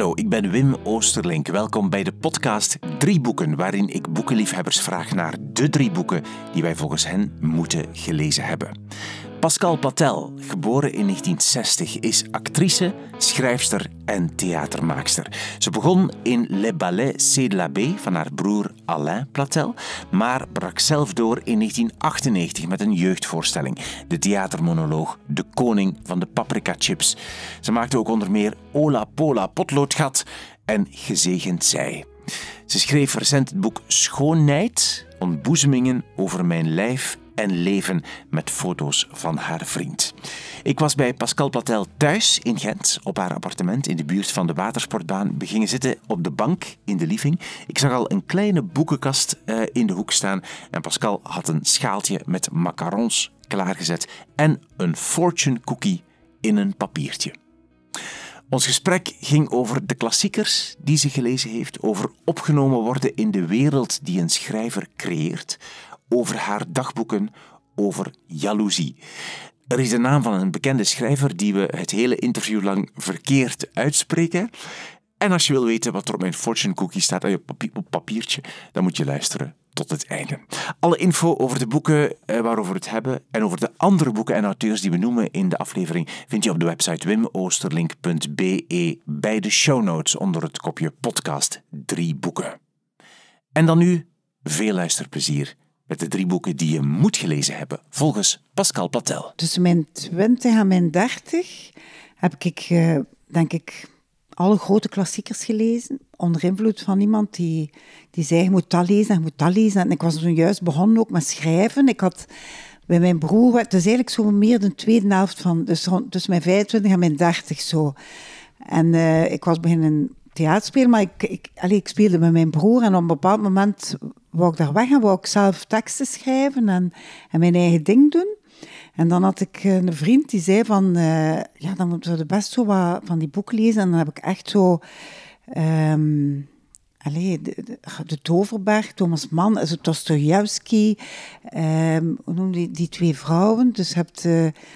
Hallo, ik ben Wim Oosterlink. Welkom bij de podcast Drie Boeken, waarin ik boekenliefhebbers vraag naar de drie boeken die wij volgens hen moeten gelezen hebben. Pascal Platel, geboren in 1960, is actrice, schrijfster en theatermaakster. Ze begon in Le Ballet C de la B van haar broer Alain Platel, maar brak zelf door in 1998 met een jeugdvoorstelling, de theatermonoloog De Koning van de Paprika Chips. Ze maakte ook onder meer Ola Pola Potloodgat en Gezegend Zij. Ze schreef recent het boek Schoonheid, ontboezemingen over mijn lijf en leven met foto's van haar vriend. Ik was bij Pascal Platel thuis in Gent, op haar appartement in de buurt van de watersportbaan. We gingen zitten op de bank in de living. Ik zag al een kleine boekenkast uh, in de hoek staan en Pascal had een schaaltje met macarons klaargezet en een fortune cookie in een papiertje. Ons gesprek ging over de klassiekers die ze gelezen heeft, over opgenomen worden in de wereld die een schrijver creëert, over haar dagboeken, over jaloezie. Er is de naam van een bekende schrijver die we het hele interview lang verkeerd uitspreken. En als je wil weten wat er op mijn fortune cookie staat op je papiertje, dan moet je luisteren tot het einde. Alle info over de boeken eh, waarover we het hebben en over de andere boeken en auteurs die we noemen in de aflevering vind je op de website wimoosterlink.be bij de show notes onder het kopje podcast drie boeken. En dan nu veel luisterplezier met de drie boeken die je moet gelezen hebben, volgens Pascal Platel. Tussen mijn 20 en mijn 30 heb ik, uh, denk ik, alle grote klassiekers gelezen. Onder invloed van iemand die, die zei: Je moet dat lezen, je moet dat lezen. En ik was toen juist begonnen ook met schrijven. Ik had bij mijn broer, het is eigenlijk zo meer de tweede helft van, dus tussen mijn 25 en mijn 30 zo. En uh, ik was beginnen maar ik, ik, ik speelde met mijn broer en op een bepaald moment wou ik daar weg en wou ik zelf teksten schrijven en, mijn eigen ding doen. En dan had ik eh, een vriend die zei van, uh, ja, dan moeten we best zo wat van die boeken lezen. En dan heb ik echt zo, um, de, Toverberg, Thomas Mann, also Dostoevsky, um, hoe noem die, die twee vrouwen. Dus je hebt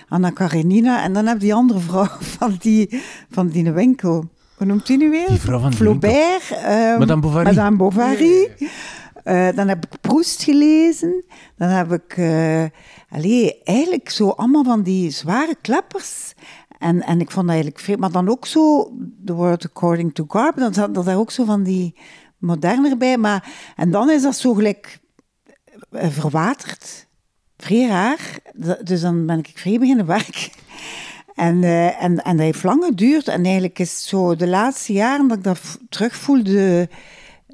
Anna Karenina en dan heb je die andere vrouw van die, van die winkel. Hoe noemt die nu weer? Die vrouw van Flaubert. Um, Madame Bovary. Madame Bovary. Uh, dan heb ik Proust gelezen. Dan heb ik uh, allee, eigenlijk zo allemaal van die zware kleppers. En, en ik vond dat eigenlijk veel. Maar dan ook zo The World According to Garp. Dan zat er daar ook zo van die moderner bij. Maar, en dan is dat zo gelijk uh, verwaterd. Vrij raar. Dus dan ben ik vrij beginnen werken. En, uh, en, en dat heeft lang geduurd. En eigenlijk is zo de laatste jaren dat ik dat terugvoelde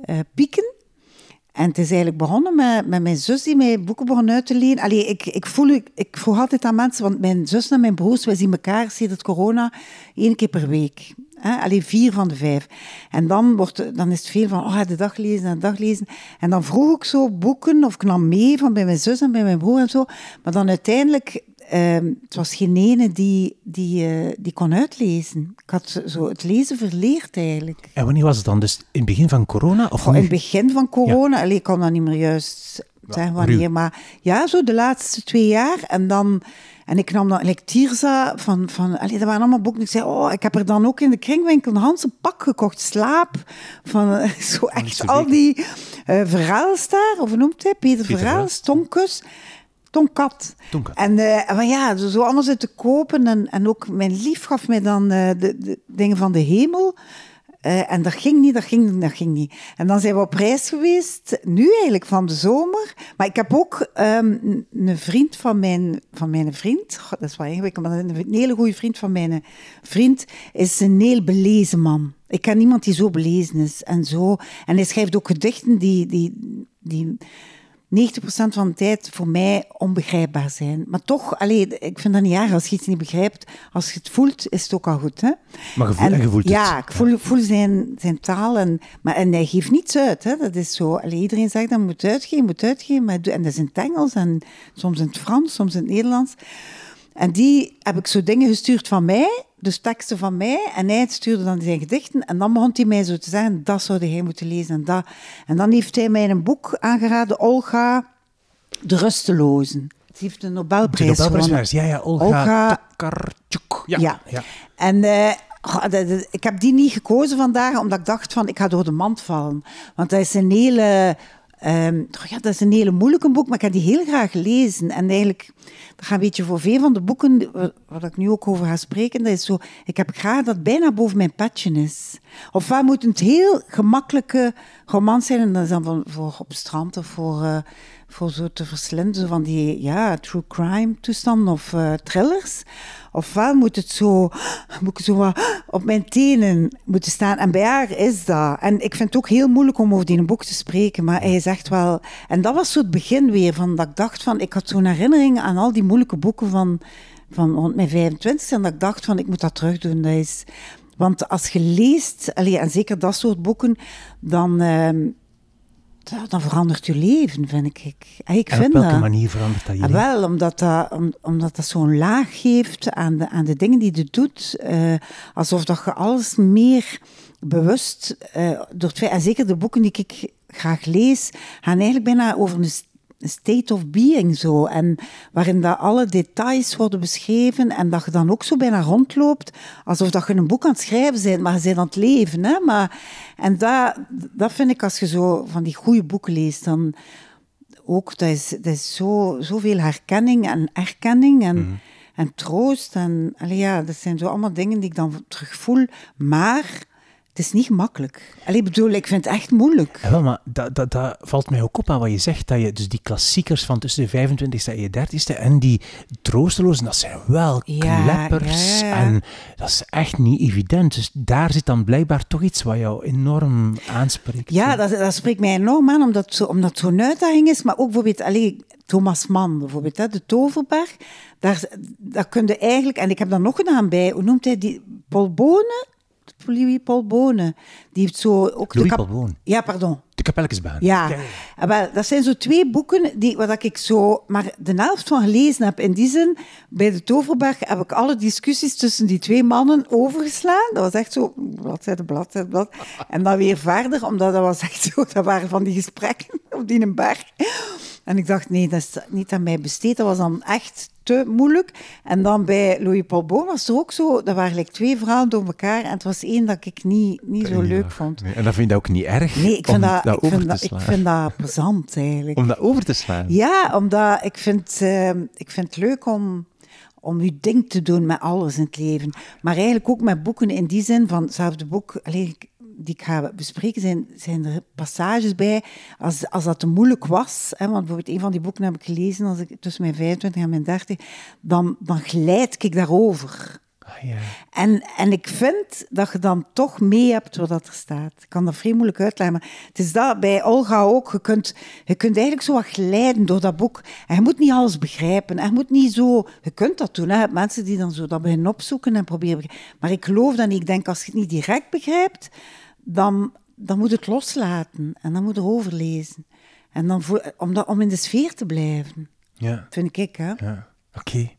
uh, pieken. En het is eigenlijk begonnen met, met mijn zus die mij boeken begon uit te lenen. Allee, ik, ik, voel, ik, ik vroeg altijd aan mensen, want mijn zus en mijn broers, wij zien elkaar sinds corona één keer per week. Alleen vier van de vijf. En dan, wordt, dan is het veel van, oh, de dag lezen en de dag lezen. En dan vroeg ik zo boeken, of ik nam mee van bij mijn zus en bij mijn broer en zo. Maar dan uiteindelijk Uh, het was geen ene die, die, uh, die kon uitlezen. Ik had zo het lezen verleerd eigenlijk. En wanneer was het dan? Dus in het begin van corona? Of in het begin van corona. Ja. Allee, ik kan dat niet meer juist zeggen wanneer. Maar ja, zo de laatste twee jaar. En dan... En ik nam dan like, Tirza van... van allee, dat waren allemaal boeken. Ik zei, oh, ik heb er dan ook in de kringwinkel een Hanse pak gekocht. Slaap. Van uh, zo echt al die uh, verhaals daar. Of hoe noemt hij? Peter, Peter Verhaals, Tonkus. Tonkat. Tonkat. En uh, maar ja, zo allemaal zitten kopen. En, en ook mijn lief gaf mij dan uh, de, de, dingen van de hemel. Uh, en dat ging niet, dat ging, dat ging niet. En dan zijn we op reis geweest, nu eigenlijk van de zomer. Maar ik heb ook um, een vriend van mijn, van mijn vriend, God, dat is wel ingewikkeld, maar een, een hele goede vriend van mijn vriend is een heel belezen man. Ik ken niemand die zo belezen is en zo. En hij schrijft ook gedichten die, die, die 90% van de tijd voor mij onbegrijpbaar zijn. Maar toch, allee, ik vind dat niet erg als je iets niet begrijpt. Als je het voelt, is het ook al goed. Hè? Maar je, voel, en, je voelt ja, het. Ja, ik voel, voel zijn, zijn taal. En, maar, en hij geeft niets uit. Hè? Dat is zo. Allee, iedereen zegt dat moet uitgeven, moet uitgeven. Maar, en dat is in het Engels en soms in het Frans, soms in het Nederlands. En die heb ik zo dingen gestuurd van mij, dus teksten van mij. En hij stuurde dan zijn gedichten. En dan begon hij mij zo te zeggen, dat zou hij moeten lezen en dat. En dan heeft hij mij een boek aangeraden, Olga de Rustelozen. Ze heeft de Nobelprijs gewonnen. Ja, ja, Olga, Olga... Tokarczuk. Ja. ja. ja. En, uh, dat- ik heb die niet gekozen vandaag, omdat ik dacht van, ik ga door de mand vallen. Want dat is een hele... oh ja, dat is een hele moeilijke boek, maar ik heb die heel graag gelezen. En eigenlijk, dat gaat een beetje voor veel van de boeken, waar waar ik nu ook over ga spreken, dat is zo, ik heb graag dat bijna boven mijn petje is. Ofwel moet het heel gemakkelijke romans zijn, en dat is dan van, voor op strand of voor, eh, voor zo te verslinden, van die ja, true crime toestanden of eh, thrillers. Ofwel moet het zo, moet ik zo wat op mijn tenen moeten staan. En bij haar is dat. En ik vind het ook heel moeilijk om over die boek te spreken, maar hij echt wel... En dat was zo het begin weer, van dat ik dacht van... Ik had zo'n herinnering aan al die moeilijke boeken van, van rond mijn 25 en dat ik dacht van, ik moet dat terug doen. Dat is... Want als je leest, en zeker dat soort boeken, dan... dan verandert je leven, vind ik. Ik En vind op welke dat. manier verandert dat je Ah, leven? wel, omdat dat, om- omdat dat zo'n laag geeft aan de, aan de dingen die je doet. eh, alsof dat je alles meer bewust eh, door het. En zeker de boeken die ik graag lees, gaan eigenlijk bijna over een state of being zo. En waarin dat alle details worden beschreven en dat je dan ook zo bijna rondloopt, alsof dat je een boek aan het schrijven bent, maar je bent aan het leven. Hè? Maar, en dat, dat vind ik, als je zo van die goede boeken leest, dan ook, dat is, dat is zo, zoveel herkenning en erkenning en, en troost. En allee, ja, dat zijn zo allemaal dingen die ik dan terug voel. Maar is niet makkelijk. Allee, bedoel, ik vind het echt moeilijk. Ja, wel, maar dat, dat, dat valt mij ook op aan wat je zegt. Dat je dus die klassiekers van tussen de 25ste en je 30ste en die troostelozen, dat zijn wel Ja, kleppers. ja. En dat is echt niet evident. Dus daar zit dan blijkbaar toch iets wat jou enorm aanspreekt. Ja, dat, dat spreekt mij enorm aan, omdat zo- omdat het zo'n uitdaging is. Maar ook bijvoorbeeld, allee, Thomas Mann, bijvoorbeeld, hè, de Toverberg. Daar, daar kun je eigenlijk, en ik heb daar nog een naam bij, hoe noemt hij die? Paul Bonen? Louis Paul Bonen. Die heeft zo ook Louis Paul Bonen. Ja, pardon. De Kapelkesbaan. Ja, Ah, wel, dat zijn zo twee boeken die, waar ik zo maar de helft van gelezen heb. In die zin, bij de Toverberg heb ik alle discussies tussen die twee mannen overgeslaan. Dat was echt zo, bladzijde, bladzijde, blad. En dan weer verder, omdat dat was echt zo, dat waren van die gesprekken op die een berg. En ik dacht, nee, dat is niet aan mij besteed. Dat was dan echt te moeilijk. En dan bij Louis Paul Boon was er ook zo, dat waren like twee verhalen door elkaar. En het was één dat ik niet, niet zo leuk vond. Nee, En dat vind je ook niet erg? Nee, ik vind dat, ik vind dat, ik vind dat plezant eigenlijk. Om dat over te slaan? Ja, omdat ik vind, eh, ik vind het leuk om, om je ding te doen met alles in het leven. Maar eigenlijk ook met boeken in die zin van hetzelfde boek allee, ik- die ik ga bespreken, zijn, zijn er passages bij. Als, als dat te moeilijk was, hè, want bijvoorbeeld een van die boeken heb ik gelezen als ik, tussen mijn 25 en mijn 30, dan, dan glijd ik daarover. Ah, ja. En, en ik vind dat je dan toch mee hebt wat dat er staat. Ik kan dat vrij moeilijk uitleggen, maar het is dat bij Olga ook. Je kunt, je kunt eigenlijk zo wat glijden door dat boek. En je moet niet alles begrijpen. En je moet niet zo... Je kunt dat doen, hè. Je hebt mensen die dan zo dat beginnen opzoeken en proberen... Maar ik geloof dat niet. Ik denk, als je het niet direct begrijpt, dan, dan moet het loslaten. En dan moet je erover lezen. En dan om, dat, om in de sfeer te blijven. Ja. Vind ik, hè. Ja, oké.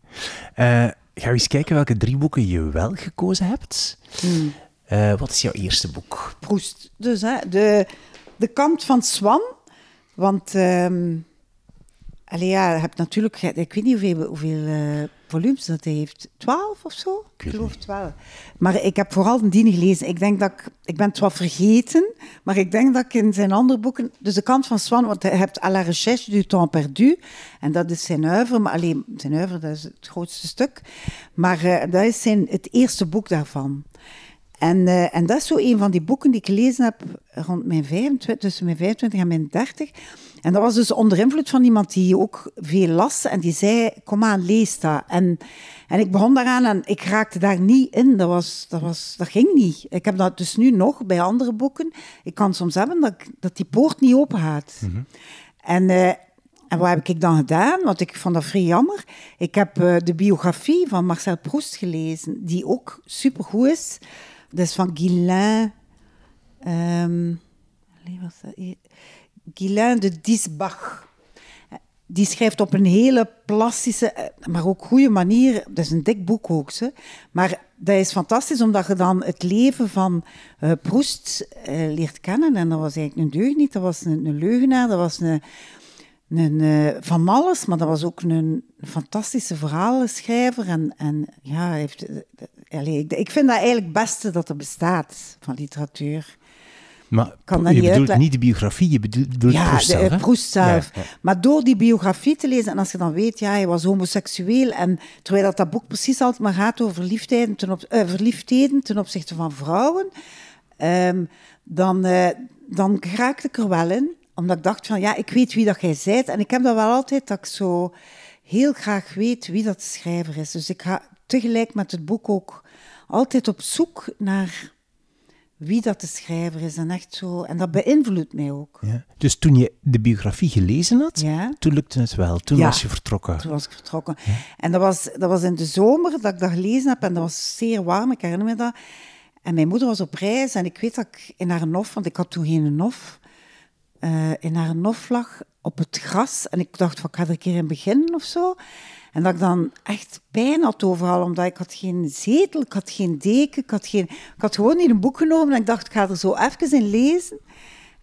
Eh, gaan we eens kijken welke drie boeken je wel gekozen hebt. Hmm. Eh, wat is jouw eerste boek? Proest. Dus hè, de, de kant van Swan. Want ehm allee, ja, natuurlijk, ik weet niet hoeveel, hoeveel eh, volumes dat hij heeft. Twaalf of zo? Ik geloof twaalf. Maar ik heb vooral de Dien gelezen. Ik denk dat ik, ik ben het wel vergeten, maar ik denk dat ik in zijn andere boeken, dus de kant van Swan, want je hebt à la recherche du temps perdu, en dat is zijn oeuvre, maar alleen zijn oeuvre, dat is het grootste stuk. Maar eh, dat is zijn, het eerste boek daarvan. En, eh, en dat is zo een van die boeken die ik gelezen heb rond mijn 25, tussen mijn 25 en mijn 30. En dat was dus onder invloed van iemand die ook veel las en die zei, kom aan, lees dat. En, en ik begon daaraan en ik raakte daar niet in. Dat, was, dat, was, dat ging niet. Ik heb dat dus nu nog bij andere boeken. Ik kan soms hebben dat, dat die poort niet open gaat. En... eh, en wat heb ik dan gedaan? Want ik vond dat vrij jammer. Ik heb eh, de biografie van Marcel Proust gelezen, die ook supergoed is. Dat is van Guilain. ehm allee, wat is dat hier? Guilain de Diesbach. Die schrijft op een hele plastische, maar ook goede manier. Dat is een dik boek ook. Ze. Maar dat is fantastisch, omdat je dan het leven van eh, Proust eh, leert kennen. En dat was eigenlijk een deugniet, dat was een, een leugenaar, dat was een, een, eh, van alles, maar dat was ook een fantastische verhalenschrijver. En, en ja, heeft, allee, ik, ik vind dat eigenlijk het beste dat er bestaat van literatuur. Maar Kan dat je niet bedoelt uitleggen. niet de biografie, je bedoelt, Ja, Proust de, zelf, eh, hè? Proust zelf. Ja, ja. Maar door die biografie te lezen, en als je dan weet, ja, hij was homoseksueel, en terwijl dat, dat boek precies altijd maar gaat over verliefdheden ten, op, eh, verliefdheden ten opzichte van vrouwen, ehm, dan, eh, dan raakte ik er wel in. Omdat ik dacht van, ja, ik weet wie dat jij zijt. En ik heb dat wel altijd, dat ik zo heel graag weet wie dat de schrijver is. Dus ik ga tegelijk met het boek ook altijd op zoek naar wie dat de schrijver is. En echt zo, en dat beïnvloedt mij ook. Ja. Dus toen je de biografie gelezen had, Ja. toen lukte het wel. Toen Ja. was je vertrokken. Toen was ik vertrokken. En dat was, dat was in de zomer dat ik dat gelezen heb. En dat was zeer warm, ik herinner me dat. En mijn moeder was op reis. En ik weet dat ik in haar nof, want ik had toen geen nof, eh, in haar nof lag op het gras. En ik dacht, van, ik ga er een keer in beginnen of zo. En dat ik dan echt pijn had overal, omdat ik had geen zetel, ik had geen deken, ik had, geen, ik had gewoon niet een boek genomen. En ik dacht, ik ga er zo even in lezen.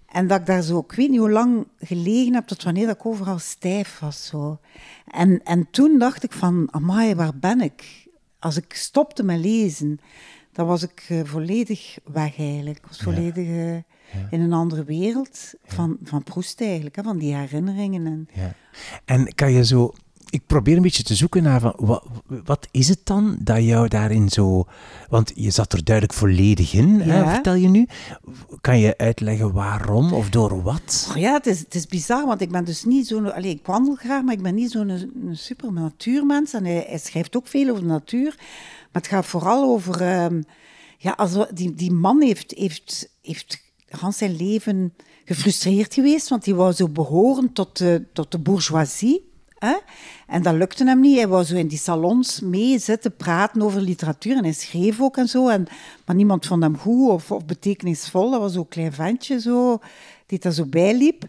En dat ik daar zo, ik weet niet hoe lang gelegen heb, tot wanneer dat ik overal stijf was. Zo. En, en toen dacht ik van, amai, waar ben ik? Als ik stopte met lezen, dan was ik eh, volledig weg eigenlijk. Ik was volledig in een andere wereld van, van Proest eigenlijk, hè, van die herinneringen. En, Ja. En kan je zo... Ik probeer een beetje te zoeken naar van, wat, wat is het dan dat jou daarin zo... Want je zat er duidelijk volledig in, hè, vertel je nu. Kan je uitleggen waarom of door wat? Oh ja, het is, het is bizar, want ik ben dus niet zo'n... Allee, ik wandel graag, maar ik ben niet zo'n super natuurmens. En hij, hij schrijft ook veel over de natuur. Maar het gaat vooral over... ehm, ja, als, we- die, die man heeft, heeft, heeft gans zijn leven gefrustreerd geweest, want hij wou zo behoren tot de, tot de bourgeoisie. Hè? En dat lukte hem niet. Hij wou zo in die salons mee zitten, praten over literatuur. En hij schreef ook en zo. En, maar niemand vond hem goed of, of betekenisvol. Dat was zo'n klein ventje zo, die daar zo bij liep.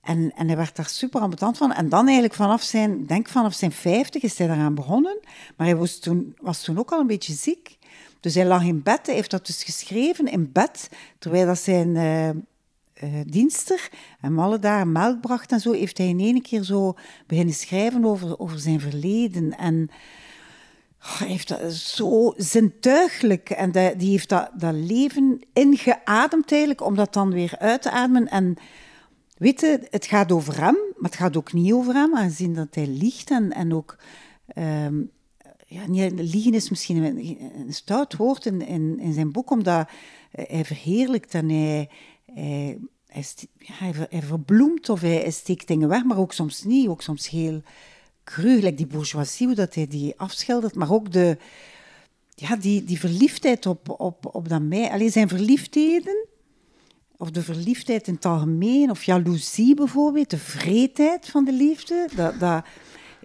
En, en hij werd daar super ambetant van. En dan eigenlijk vanaf zijn, denk vanaf zijn vijftig is hij daaraan begonnen. Maar hij was toen, was toen ook al een beetje ziek. Dus hij lag in bed. Hij heeft dat dus geschreven in bed. Terwijl dat zijn... eh, eh, dienster hem alle dagen melk bracht en zo, heeft hij in één keer zo beginnen schrijven over, over zijn verleden. En oh, hij heeft dat zo zintuigelijk. En die heeft dat, dat leven ingeademd eigenlijk, om dat dan weer uit te ademen. En weet je, het gaat over hem, maar het gaat ook niet over hem, aangezien dat hij liegt en, en ook... ehm, ja, niet, liegen is misschien een, een stout woord in, in, zijn boek, omdat hij verheerlijkt en hij, hij, hij, ver- hij verbloemt of hij, steekt dingen weg, maar ook soms niet, ook soms heel cru, die bourgeoisie, hoe dat hij die afschildert, maar ook de, ja, die, die verliefdheid op, op, op dat mij, alleen zijn verliefdheden, of de verliefdheid in het algemeen, of jaloezie bijvoorbeeld, de vreedheid van de liefde, dat, dat,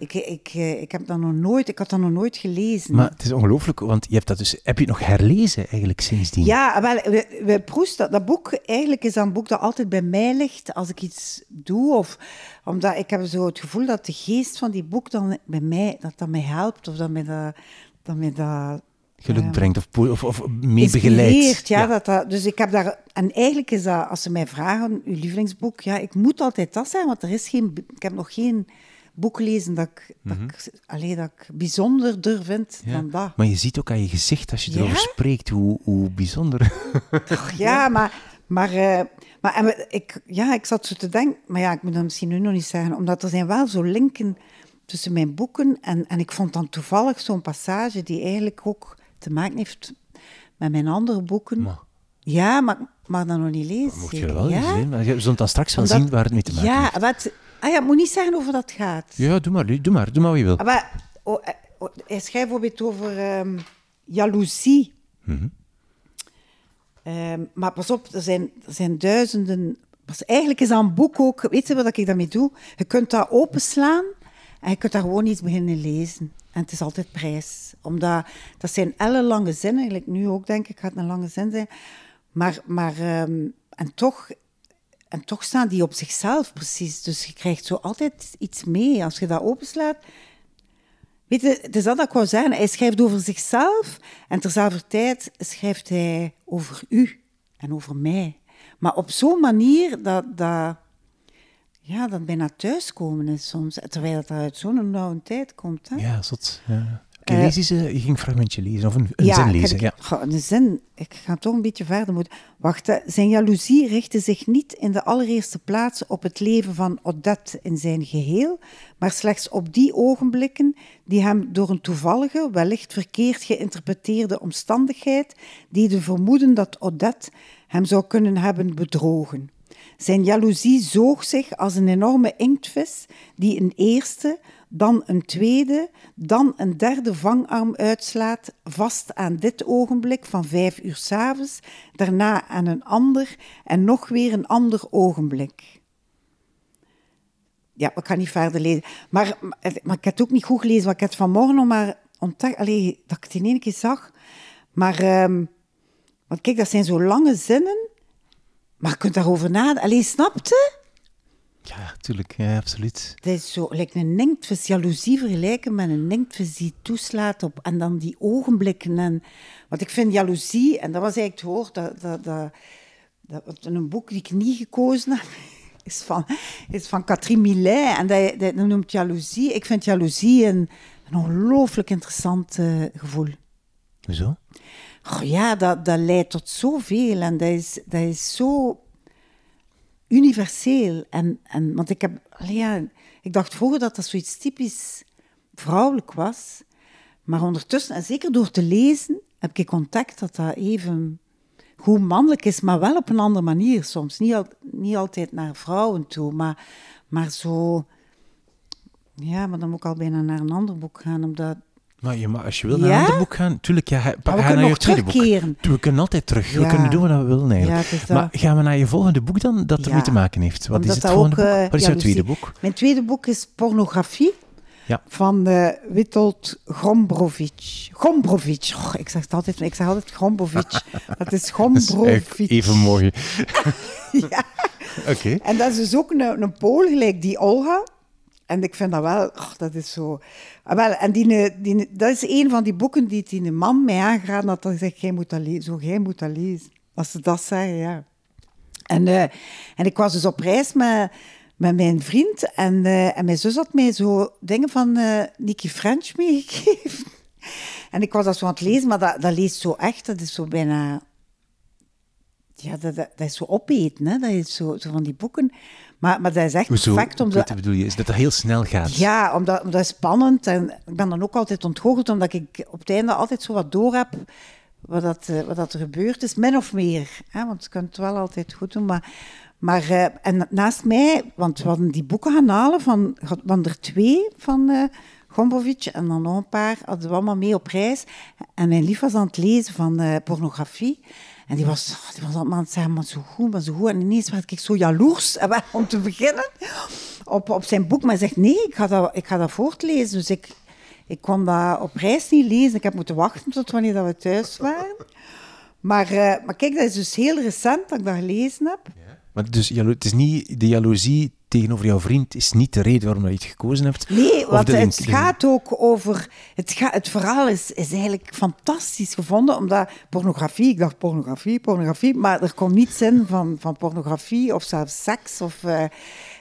ik, ik, eh, ik heb dat nog nooit, ik had dat nog nooit gelezen. Maar het is ongelooflijk, want je hebt dat dus... Heb je het nog herlezen eigenlijk sindsdien? Ja, wel, we, we Proest, dat, dat boek, eigenlijk is dat een boek dat altijd bij mij ligt als ik iets doe. Of omdat ik heb zo het gevoel dat de geest van die boek dan bij mij, dat dat mij helpt. Of dat mij dat, dat, mij dat Geluk Ja. brengt of, of, of mee begeleidt. inspireert. Ja, Dat, dat, dus ik heb daar... En eigenlijk is dat, als ze mij vragen, uw lievelingsboek, ja, ik moet altijd dat zijn, want er is geen... Ik heb nog geen boek gelezen dat ik, dat ik, allee, dat ik bijzonderder vind Ja. dan dat. Maar je ziet ook aan je gezicht als je Ja? erover spreekt hoe, hoe bijzonder. Ja, maar, maar, eh, maar en ik, ja, ik zat zo te denken, maar ja, ik moet dat misschien nu nog niet zeggen, omdat er zijn wel zo linken tussen mijn boeken en, en ik vond dan toevallig zo'n passage die eigenlijk ook te maken heeft met mijn andere boeken. Maar Ja, maar, maar dan nog niet lezen. mocht je wel ja? Maar Je zult dan straks wel Omdat- zien waar het mee te maken Ja, heeft. wat, ah ja, moet niet zeggen over dat gaat. Ja, doe maar, doe maar, doe maar wat je wil. Ah, Maar, oh, eh, oh, hij schrijft bijvoorbeeld over ehm jaloezie. Ehm, maar pas op, er zijn, er zijn duizenden... Pas, eigenlijk is dat een boek ook... Weet je wat ik daarmee doe? Je kunt dat openslaan en je kunt daar gewoon iets beginnen lezen. En het is altijd prijs. Omdat, dat zijn ellenlange zinnen. Eigenlijk nu ook, denk ik, gaat het een lange zin zijn. Maar, maar ehm, en toch... En toch staan die op zichzelf precies. Dus je krijgt zo altijd iets mee. Als je dat openslaat, Weet je, het is dat dat ik wou zeggen. Hij schrijft over zichzelf en terzelfde tijd schrijft hij over u en over mij. Maar op zo'n manier dat, dat, ja, dat bijna thuiskomen is soms. Terwijl het uit zo'n nauwe tijd komt. Hè? Ja, zot. Ja. Eens, eh, je ging een fragmentje lezen, of een, een ja, zin ik lezen. heb- Ja. Goh, een zin. Ik ga toch een beetje verder moeten. Wacht, hè. zijn jaloezie richtte zich niet in de allereerste plaats op het leven van Odette in zijn geheel, maar slechts op die ogenblikken die hem door een toevallige, wellicht verkeerd geïnterpreteerde omstandigheid deden vermoeden dat Odette hem zou kunnen hebben bedrogen. Zijn jaloezie zoog zich als een enorme inktvis die een eerste, dan een tweede, dan een derde vangarm uitslaat, vast aan dit ogenblik van vijf uur s'avonds, daarna aan een ander en nog weer een ander ogenblik. Ja, ik kan niet verder lezen. Maar, maar, ik heb het ook niet goed gelezen, want ik heb het vanmorgen nog maar ontdekt, allee, dat ik het in één keer zag. Maar, ehm, want kijk, dat zijn zo lange zinnen, maar je kunt daarover nadenken. Allee, snapte? Ja, tuurlijk. Ja, absoluut. Dat is zo, lijkt een ninktvis, jaloezie vergelijken met een ninktvis die toeslaat op, en dan die ogenblikken. En, want ik vind jaloezie, en dat was eigenlijk het woord, dat, dat, dat, dat, een boek die ik niet gekozen heb, is van, is van Catherine Millet, en dat, dat noemt jaloezie. Ik vind jaloezie een, een ongelooflijk interessant eh, gevoel. Hoezo? Ja, dat, dat leidt tot zoveel en dat is, dat is zo universeel. En, en, want ik, heb, ja, ik dacht vroeger dat dat zoiets typisch vrouwelijk was. Maar ondertussen, en zeker door te lezen, heb ik ontdekt dat dat even goed mannelijk is, maar wel op een andere manier soms. Niet, al, niet altijd naar vrouwen toe, maar, maar zo... Ja, maar dan moet ik al bijna naar een ander boek gaan, omdat... Maar je, mag- als je wil naar Ja? een boek gaan, tuurlijk, ja, ga, Maar we naar je tweede boek. We kunnen altijd terug. We kunnen doen wat we willen eigenlijk. Het maar gaan we naar je volgende boek dan, dat ermee te maken heeft? Wat Omdat is het volgende ook, boek? eh, Wat is jouw tweede boek? Mijn tweede boek is Pornografie Ja. van eh Witold Gombrovic. Gombrovic. Oh, ik zeg het altijd, ik zeg altijd. Dat is Dat is Gombrovic. even mooi. Ja. Oké. En dat is dus ook een, een Pool, gelijk die Olga. En ik vind dat wel, dat is zo... Ah, wel, en die, die, dat is een van die boeken die die man mij aangeraden had. Dat hij zegt, jij moet dat lezen. Zo, jij moet dat lezen. Als ze dat zeggen, ja. En, eh, en ik was dus op reis met, met mijn vriend. En, eh, en mijn zus had mij zo dingen van eh Nicky French meegegeven. En ik was dat zo aan het lezen, maar dat, dat leest zo echt. Dat is zo bijna... Ja, dat, dat, dat is zo opeten, hè. Dat is zo, zo van die boeken. Maar, maar dat is echt Hoezo? perfect om Ik zo... weet wat bedoel je? Is dat dat heel snel gaat? Ja, omdat, omdat het spannend en ik ben dan ook altijd ontgoocheld, omdat ik op het einde altijd zo wat door heb wat, dat, eh, wat dat er gebeurd is, min of meer. Hè? Want je kunt het wel altijd goed doen, maar... Maar, eh, en naast mij, want we hadden die boeken gaan halen, van, van er twee van eh Gombovic en dan nog een paar, hadden we allemaal mee op reis. En mijn lief was aan het lezen van pornografie. En die was, die was allemaal aan het zeggen, zo goed, maar zo goed. En ineens werd ik zo jaloers om te beginnen op, op zijn boek. Maar hij zegt, nee, ik ga dat, ik ga dat voortlezen. Dus ik, ik kon dat op reis niet lezen. Ik heb moeten wachten tot wanneer dat we thuis waren. Maar, eh, maar kijk, dat is dus heel recent dat ik dat gelezen heb. Maar dus het is niet, de jaloezie tegenover jouw vriend is niet de reden waarom je het gekozen hebt? Nee, want het link- de- gaat ook over... Het, ga, het verhaal is, is eigenlijk fantastisch gevonden, omdat pornografie... Ik dacht pornografie, pornografie, maar er komt niets in van, van pornografie of zelfs seks. Of, eh, eh,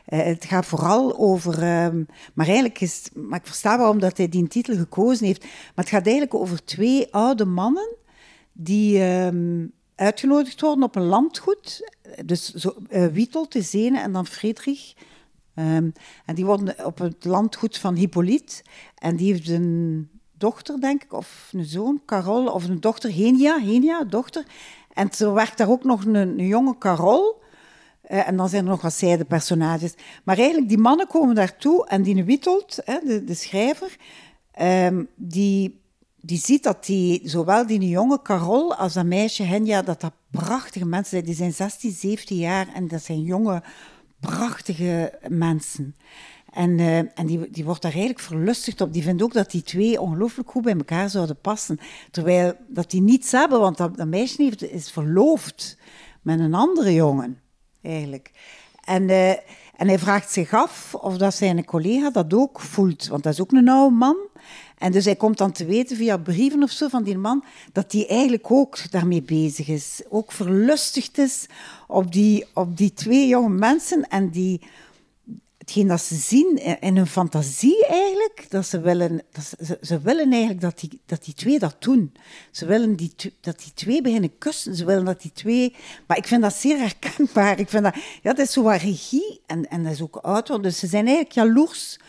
het gaat vooral over... ehm, maar eigenlijk is... Maar ik versta waarom dat hij die titel gekozen heeft. Maar het gaat eigenlijk over twee oude mannen die ehm, uitgenodigd worden op een landgoed. Dus zo, eh, Witold is ene en dan Friedrich. Ehm, en die worden op het landgoed van Hippolyte. En die heeft een dochter, denk ik, of een zoon, Carol, of een dochter, Henia, Henia, dochter. En er werkt daar ook nog een, een jonge Carol. Eh, en dan zijn er nog wat zijdepersonages. Maar eigenlijk, die mannen komen daartoe en die Witold, hè, de, de schrijver, ehm, die, die ziet dat die, zowel die jonge Carol als dat meisje Henja, dat dat prachtige mensen zijn. Die zijn 16, 17 jaar en dat zijn jonge, prachtige mensen. En, eh, en die, die wordt daar eigenlijk verlustigd op. Die vindt ook dat die twee ongelooflijk goed bij elkaar zouden passen. Terwijl dat die niets hebben, want dat, meisje is verloofd met een andere jongen, eigenlijk. En, eh, en hij vraagt zich af of dat zijn collega dat ook voelt, want dat is ook een oude man. En dus hij komt dan te weten via brieven of zo van die man dat hij eigenlijk ook daarmee bezig is. Ook verlustigd is op die, op die twee jonge mensen en die... Het hetgeen dat ze zien in hun fantasie eigenlijk, dat ze willen, dat ze, ze willen eigenlijk dat die, dat die twee dat doen. Ze willen die, dat die twee beginnen kussen, ze willen dat die twee... Maar ik vind dat zeer herkenbaar. Ik vind dat, ja, dat is zo wat regie en, en dat is ook oud. Dus ze zijn eigenlijk jaloers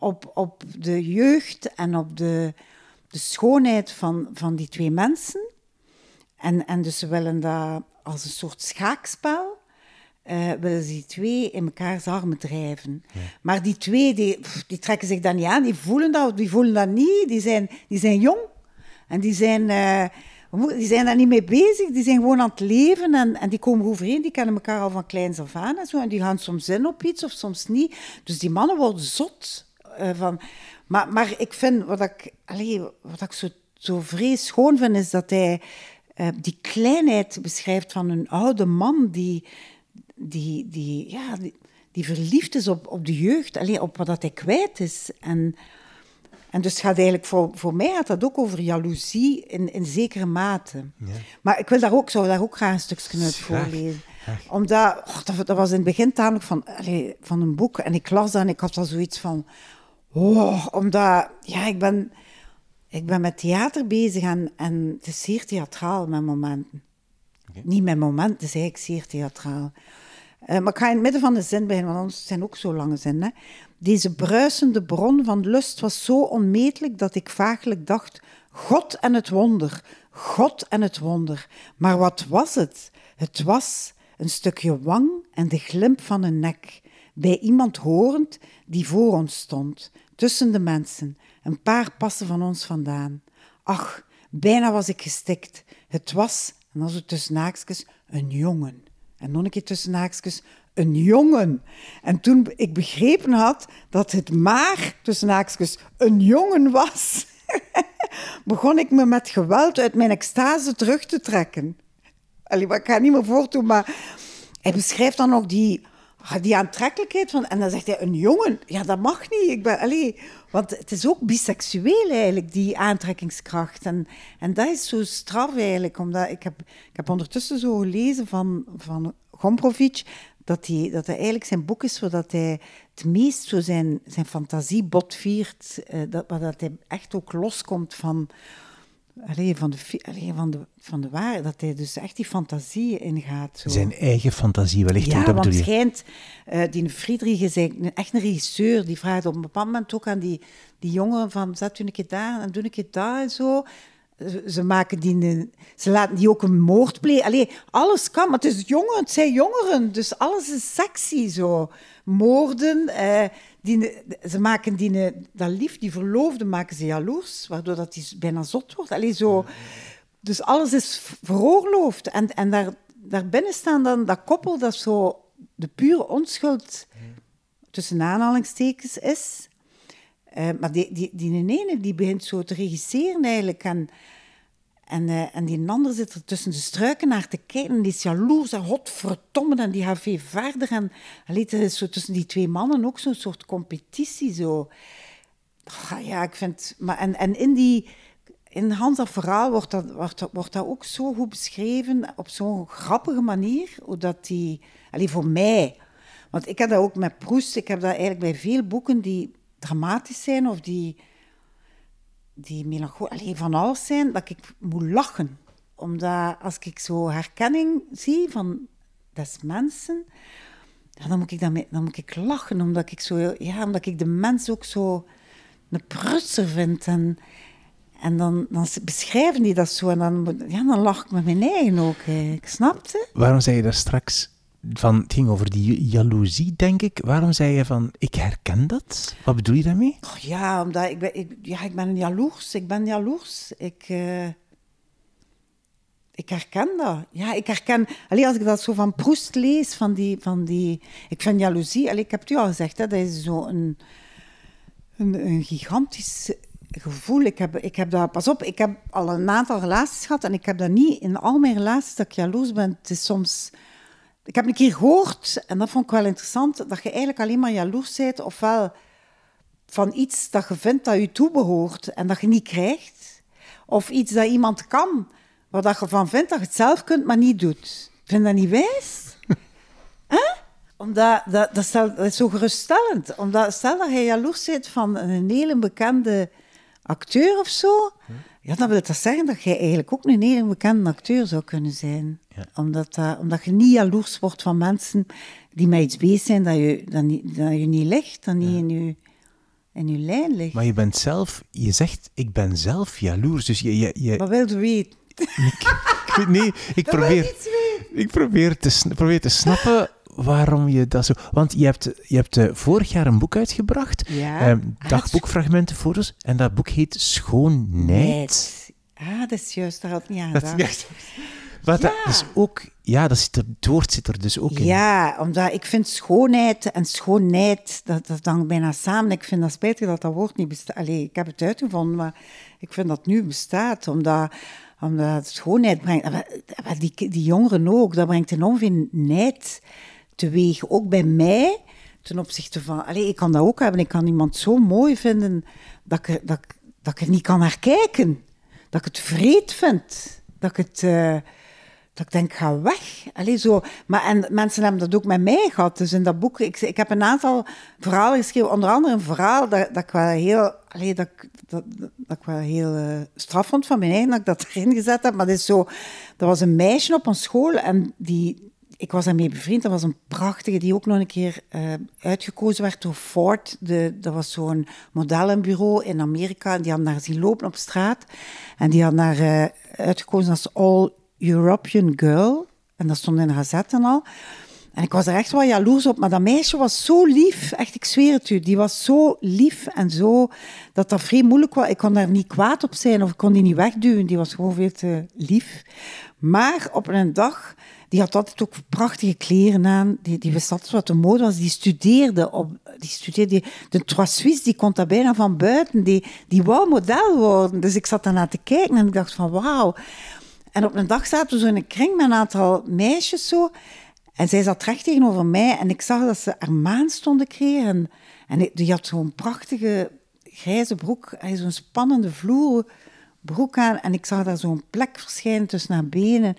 op, op de jeugd en op de, de schoonheid van, van die twee mensen. En, en dus ze willen dat als een soort schaakspel uh, willen ze die twee in elkaars armen drijven. Maar die twee, die, die, trekken zich dan niet aan, die voelen dat, die voelen dat niet, die zijn, die zijn jong. En die zijn, uh, die zijn daar niet mee bezig, die zijn gewoon aan het leven en, en die komen overeen, die kennen elkaar al van kleins af aan en zo. En die gaan soms in op iets of soms niet. Dus die mannen worden zot uh, van... Maar, maar ik vind, wat ik, wat ik zo, zo vrees schoon vind, is dat hij die kleinheid beschrijft van een oude man die die, die, ja, die, verliefd is op, op de jeugd, alleen op wat dat hij kwijt is. En, en dus gaat eigenlijk voor, voor mij gaat dat ook over jaloezie in, in zekere mate. Ja. Maar ik wil daar ook, zou daar ook graag een stukje uit voorlezen. Omdat, oh, dat, dat, was in het begin tamelijk van, van een boek. En ik las dat en ik had al zoiets van... Oh, omdat, ja, ik ben, ik ben met theater bezig en, en het is zeer theatraal met momenten. Niet met momenten, het is eigenlijk zeer theatraal. Uh, maar ik ga in het midden van de zin beginnen, want anders zijn ook zo lange zinnen. Deze bruisende bron van lust was zo onmetelijk dat ik vaaglijk dacht: God en het wonder, God en het wonder. Maar wat was het? Het was een stukje wang en de glimp van een nek, bij iemand horend die voor ons stond, tussen de mensen, een paar passen van ons vandaan. Ach, bijna was ik gestikt. Het was, en als het tussen naakjes, een jongen. En nog een keer tussen haakjes, een jongen. En toen ik begrepen had dat het maar, tussen haakjes, een jongen was, begon ik me met geweld uit mijn extase terug te trekken. Allee, ik ga niet meer voortdoen, maar hij beschrijft dan ook die, die aantrekkelijkheid van... En dan zegt hij, een jongen? Ja, dat mag niet. Ik ben, allee, want het is ook biseksueel eigenlijk, die aantrekkingskracht. En, en dat is zo straf eigenlijk, omdat ik heb, ik heb ondertussen zo gelezen van, van dat hij, dat hij eigenlijk zijn boek is zodat hij het meest zo zijn, zijn fantasie botviert, uh, dat, dat hij echt ook loskomt van, allee, van, de, allee, van, de, van de waarheid, dat hij dus echt die fantasie ingaat. Zo. Zijn eigen fantasie wellicht. Ja, dat want het schijnt, uh, die Friedrich is echt een regisseur, die vraagt op een bepaald moment ook aan die, die jongen van, zet u een keer daar en doe een keer daar en zo ze, maken die, ze laten die ook een moord plegen. Allee, alles kan, maar het is jongeren, het zijn jongeren, dus alles is sexy zo. Moorden, eh, die, ze maken die, dat lief, die verloofde, maken ze jaloers, waardoor dat die bijna zot wordt. Allee, zo. Dus alles is veroorloofd. En, en daar, daarbinnen staan dan dat koppel dat zo de pure onschuld tussen aanhalingstekens is. Uh, maar die, die, die ene die begint zo te regisseren eigenlijk. En, en, uh, en die ander zit er tussen de struiken naar te kijken. En die is jaloers en. En die gaat veel verder. En is zo tussen die twee mannen ook zo'n soort competitie. Zo. Oh, ja, ik vind... Maar, en, en in die... In Hans verhaal wordt dat, wordt, wordt dat ook zo goed beschreven, op zo'n grappige manier, dat die... Allee, voor mij... Want ik heb dat ook met Proest, ik heb dat eigenlijk bij veel boeken die dramatisch zijn of die, die melancholisch, van alles zijn, dat ik moet lachen. Omdat als ik zo herkenning zie van des mensen, dan, moet ik dan, dan moet ik lachen, omdat ik, zo, ja, omdat ik de mens ook zo een prutser vind. En, en dan, dan beschrijven die dat zo en dan, ja, dan lach ik met mijn eigen ook. Ik snapte. Waarom zei je daar straks van, het ging over die jaloezie, denk ik. Waarom zei je van, ik herken dat? Wat bedoel je daarmee? Oh, ja, omdat ik ben, ik, ja, ik ben jaloers. Ik ben jaloers. Ik, uh, ik herken dat. Ja, ik herken... Alleen als ik dat zo van Proest lees, van die... Van die ik vind jaloezie... Allee, ik heb het u al gezegd, hè, dat is zo een, een, een gigantisch gevoel. Ik heb, ik heb dat... Pas op, ik heb al een aantal relaties gehad en ik heb dat niet in al mijn relaties dat ik jaloers ben. Het is soms ik heb een keer gehoord, en dat vond ik wel interessant, dat je eigenlijk alleen maar jaloers bent, ofwel van iets dat je vindt dat je toebehoort en dat je niet krijgt, of iets dat iemand kan, waar dat je van vindt dat je het zelf kunt, maar niet doet. Vind je dat niet wijs? Omdat, dat, dat, dat is zo geruststellend. Omdat, stel dat je jaloers bent van een hele bekende acteur of zo, ja, dan wil dat zeggen dat jij eigenlijk ook een hele bekende acteur zou kunnen zijn. Ja. Omdat, dat- omdat je niet jaloers wordt van mensen die met iets bezig zijn dat je, dat niet, dat je niet ligt, dat niet in je, in je lijn ligt. Maar je bent zelf, je zegt, ik ben zelf jaloers. Dus je, je, je Wat wil je weten? ik weet- nee, ik probeer, ik probeer te, probeer te snappen waarom je dat zo... Want je hebt, je hebt eh, vorig jaar een boek uitgebracht, Ja. ehm, dagboekfragmenten, foto's, en dat boek heet Schoonheid. Ah, dat is juist, daar had ik niet aan Dat is juist. Wat dat Ja. is ook... Ja, dat zit er, het woord zit er dus ook in. Ja, omdat ik vind schoonheid en schoonheid, dat, dat hangt bijna samen. Ik vind dat spijtig dat dat woord niet bestaat. Allee, ik heb het uitgevonden, maar ik vind dat het nu bestaat, omdat, omdat schoonheid brengt. Die, die jongeren ook, dat brengt enorm veel nijd teweeg. Ook bij mij, ten opzichte van... Allee, ik kan dat ook hebben. Ik kan iemand zo mooi vinden dat ik, dat, dat ik er niet kan naar kijken. Dat ik het vreed vind. Dat ik het... eh, dat ik denk, ga weg. Allee, zo. Maar, en mensen hebben dat ook met mij gehad. Dus in dat boek, ik, ik heb een aantal verhalen geschreven. Onder andere een verhaal dat, dat ik wel heel, allee, dat, dat, dat, ik heel eh, straf vond van mijn eigen, dat ik dat erin gezet heb. Maar dat is zo, er was een meisje op een school en die, ik was daarmee bevriend. Dat was een prachtige, die ook nog een keer eh, uitgekozen werd door Ford. De, dat was zo'n modellenbureau in Amerika. Die had haar zien lopen op straat. En die had haar eh, uitgekozen als All European Girl. En dat stond in gazette en al. En ik was er echt wel jaloers op. Maar dat meisje was zo lief. Echt, ik zweer het u. Die was zo lief en zo... Dat dat vrij moeilijk was. Ik kon daar niet kwaad op zijn of ik kon die niet wegduwen. Die was gewoon veel te lief. Maar op een dag... Die had altijd ook prachtige kleren aan. Die, die wist altijd wat de mode was. Die studeerde op... Die studeerde... De Trois Suisse, die kon dat bijna van buiten. Die, die wou model worden. Dus ik zat daarna te kijken en ik dacht van wauw. En op een dag zaten we zo in een kring met een aantal meisjes zo. En zij zat recht tegenover mij en ik zag dat ze haar maan stonden kregen. En, die had zo'n prachtige grijze broek, zo'n spannende vloer broek aan. En ik zag daar zo'n plek verschijnen tussen haar benen.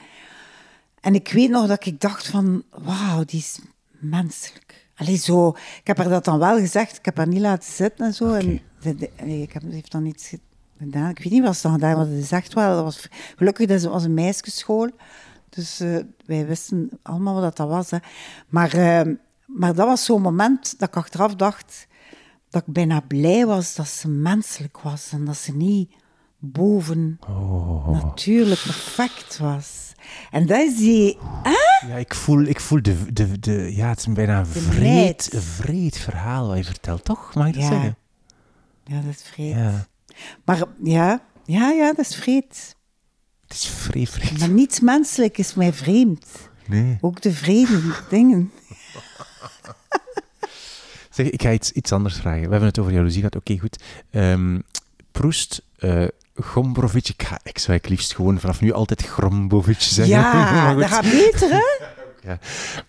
En ik weet nog dat ik dacht van, wauw, die is menselijk. Allee, zo, ik heb haar dat dan wel gezegd, ik heb haar niet laten zitten en zo. En de- de- nee, ik heb, ze heeft dan iets gedaan. Ik weet niet wat ze dan gedaan, want is echt wel, dat was, gelukkig dat was een meisjesschool. Dus eh, wij wisten allemaal wat dat was. Hè. Maar, eh, maar dat was zo'n moment dat ik achteraf dacht dat ik bijna blij was dat ze menselijk was en dat ze niet boven natuurlijk perfect was. En dat is die... Hè? Ja, ik voel, ik voel de, de, de... Ja, het is bijna een vreed, vreed verhaal wat je vertelt, toch? Mag ik dat Ja. zeggen? Ja, dat is vreed. Ja. Maar ja, ja, ja, dat is vreed. Het is vreed, vreed. Maar niets menselijk is mij vreemd. Nee. Ook de vrede dingen. Zeg, ik ga iets, iets anders vragen. We hebben het over jaloezie gehad. Oké, goed. Ehm Proest, eh Gombrowicz. Ik, ga, ik zou ik liefst gewoon vanaf nu altijd Grombowicz zeggen. Ja, dat gaat beter, hè?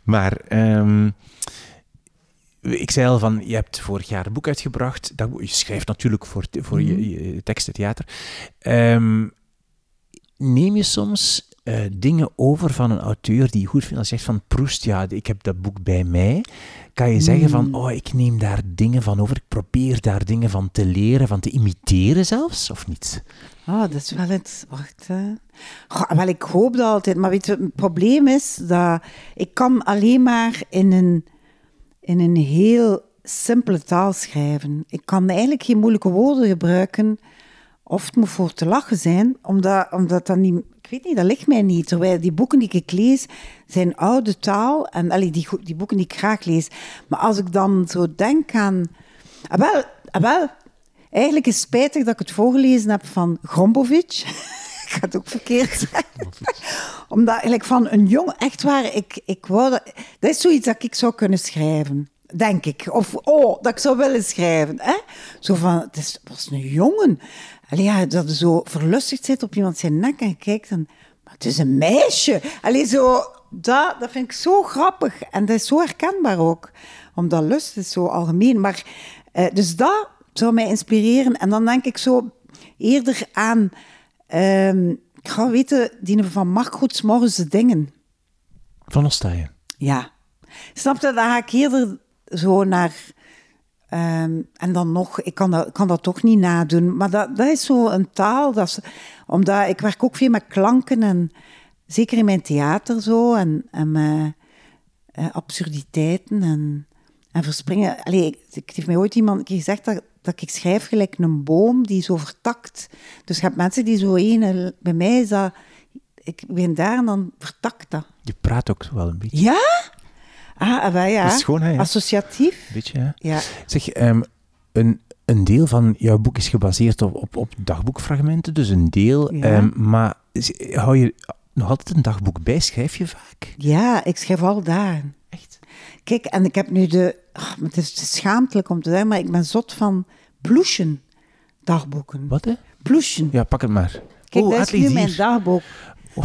Maar ehm, ik zei al van, je hebt vorig jaar een boek uitgebracht. Dat, je schrijft natuurlijk voor, voor Mhm. je, je teksten, theater. Ehm, neem je soms eh, dingen over van een auteur die je goed vindt? Als je zegt van Proest, ja, ik heb dat boek bij mij. Kan je zeggen van, Mm. oh, ik neem daar dingen van over. Ik probeer daar dingen van te leren, van te imiteren zelfs, of niet? Oh, dat is wel het... Wacht, hè. Goh, wel, ik hoop dat altijd. Maar weet je, het probleem is dat ik kan alleen maar in een, in een heel simpele taal schrijven. Ik kan eigenlijk geen moeilijke woorden gebruiken. Of het moet voor te lachen zijn, omdat, omdat dat niet... Ik weet niet, dat ligt mij niet. Terwijl die boeken die ik lees, zijn oude taal. En allee, die, die boeken die ik graag lees. Maar als ik dan zo denk aan... Ah, wel, ah, wel, eigenlijk is het spijtig dat ik het voorgelezen heb van Grombovic. ik ga het ook verkeerd zeggen. Omdat eigenlijk van een jongen, echt waar, ik, ik wou dat... Dat is zoiets dat ik zou kunnen schrijven. Denk ik. Of, oh, dat ik zou willen schrijven. Hè? Zo van, het is, was een jongen. Allee, ja, dat je zo verlustigd zit op iemand zijn nek en je kijkt en... Maar het is een meisje. Allee, zo... Dat, dat vind ik zo grappig. En dat is zo herkenbaar ook. Omdat lust is zo algemeen. Maar, eh, dus dat zou mij inspireren. En dan denk ik zo eerder aan... ehm, ik ga weten, die van Mark Goeds Morgens de Dingen. Van Ostaaien. Ja. Snap je? Dan ga ik eerder zo naar... ehm, en dan nog, ik kan dat, kan dat toch niet nadoen. Maar dat, dat is zo een taal. Dat is, omdat ik werk ook veel met klanken. En zeker in mijn theater zo. En, en met eh, absurditeiten en, en verspringen. Allee, ik, ik heeft mij ooit iemand een gezegd dat, dat ik schrijf gelijk een boom die zo vertakt. Dus je hebt mensen die zo één... Bij mij is dat... Ik ben daar en dan vertakt dat. Je praat ook wel een beetje. Ja? Ah, ah, wel ja. Dat is gewoon, hè, ja. Associatief. Beetje, ja. Ja. Zeg, ehm, een, een deel van jouw boek is gebaseerd op, op, op dagboekfragmenten, dus een deel. Ja. ehm, maar hou je nog altijd een dagboek bij? Schrijf je vaak? Ja, ik schrijf al daar. Echt? Kijk, en ik heb nu de... maar het is schaamtelijk om te zeggen, maar ik ben zot van ploeschen dagboeken. Wat, hè? Ja, pak het maar. Kijk, oh, dat is nu mijn dagboek.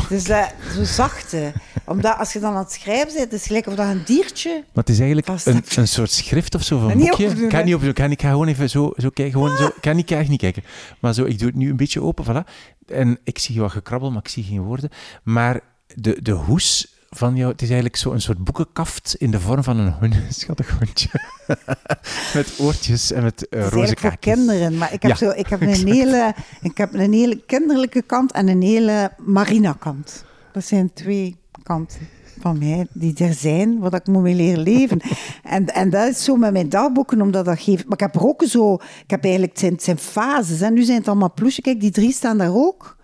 Dus dat, zo zachte. Omdat als je dan aan het schrijven bent, het is gelijk of dat een diertje... Maar het is eigenlijk een, een soort schrift of zo, of een boekje. opdoen, Ik ga niet opdoen, ik ga, ik ga gewoon even zo, zo kijken. Gewoon zo, ik kan niet, echt niet kijken. Maar zo, ik doe het nu een beetje open, voilà. En ik zie wat gekrabbel, maar ik zie geen woorden. Maar de, de hoes van jou, het is eigenlijk zo een soort boekenkaft in de vorm van een schattig hondje. met oortjes en met uh, roze voor kinderen. Maar ik heb, Ja, zo, ik heb, een, exact. hele, ik heb een hele kinderlijke kant en een hele marina-kant. Dat zijn twee kanten van mij die er zijn, wat ik moet mee leren leven. en, en dat is zo met mijn dagboeken, omdat dat geeft... Maar ik heb er ook zo... Ik heb eigenlijk... Het zijn, het zijn fases. En nu zijn het allemaal ploesje. Kijk, die drie staan daar ook.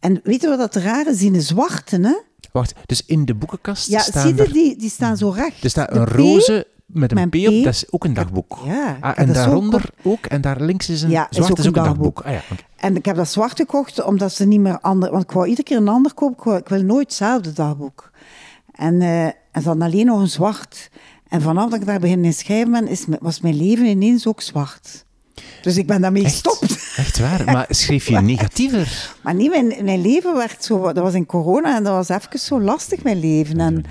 En weet je wat dat raar is? Die zwarte, hè? Wacht, dus in de boekenkast Ja, staan zie je, er, die, die staan zo recht. er staat een roze met een P op, dat is ook een dagboek. Ja, Ah, en daaronder ook, en daar links is een Ja, is zwart, ook is ook een dagboek. dagboek. Ah ja. En ik heb dat zwart gekocht omdat ze niet meer ander... Want ik wou iedere keer een ander kopen. Ik, wou- ik wil nooit hetzelfde dagboek. En, eh en dan alleen nog een zwart. En vanaf dat ik daar begin te schrijven ben, is, was mijn leven ineens ook zwart. Dus ik ben daarmee gestopt. Echt waar? Maar schreef je negatiever? Maar niet, mijn, mijn leven werd zo... Dat was in corona en dat was even zo lastig, mijn leven. En,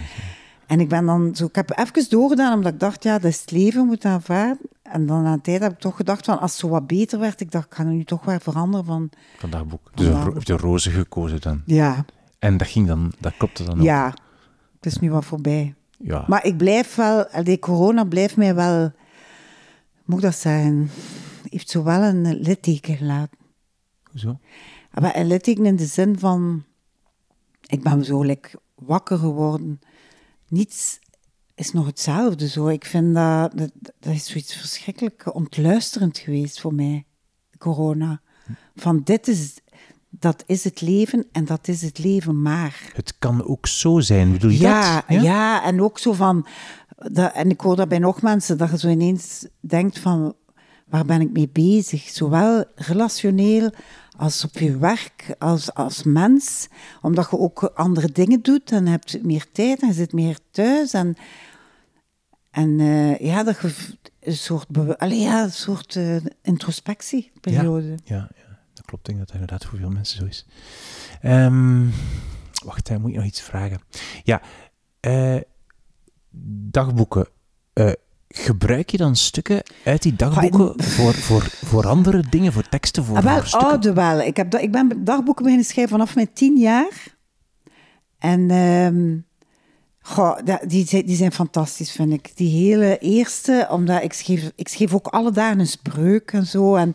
en ik ben dan zo... Ik heb even doorgedaan, omdat ik dacht, ja, dat is het leven, moet aanvaarden. En dan na een tijd heb ik toch gedacht, van, als het zo wat beter werd, ik dacht, ik ga nu toch wel veranderen van... Van dagboek. Dus een ro- heb je roze gekozen dan. Ja, En dat ging dan, dat klopte dan ook. ja, het is nu wat voorbij. Ja. Maar ik blijf wel, die corona blijft mij wel, moet ik dat zeggen, heeft zo wel een litteken gelaten. Hoezo? Maar een litteken in de zin van, ik ben zo like, wakker geworden. Niets is nog hetzelfde zo. Ik vind dat, dat, dat is zoiets verschrikkelijk ontluisterend geweest voor mij, corona. Van dit is, dat is het leven en dat is het leven maar. Het kan ook zo zijn, bedoel je Ja, dat? ja? en ook zo van... Dat, en ik hoor dat bij nog mensen, dat je zo ineens denkt van... Waar ben ik mee bezig? Zowel relationeel als op je werk, als, als mens. Omdat je ook andere dingen doet en hebt meer tijd en je zit meer thuis. En, en eh, ja, dat je een soort, ja, een soort eh, introspectieperiode. Ja, ja, dat klopt. Ik denk dat dat inderdaad voor veel mensen zo is. Ehm, wacht, hè, moet ik nog iets vragen? Ja, eh, dagboeken. Gebruik je dan stukken uit die dagboeken voor, voor, voor andere dingen, voor teksten, voor, Ah, wel, stukken? oude wel. Ik, heb ik ben dagboeken beginnen schrijven vanaf mijn tien jaar. En ehm, goh, die, zijn- die zijn fantastisch, vind ik. Die hele eerste, omdat ik schreef, ik schreef ook alle dagen een spreuk en zo. En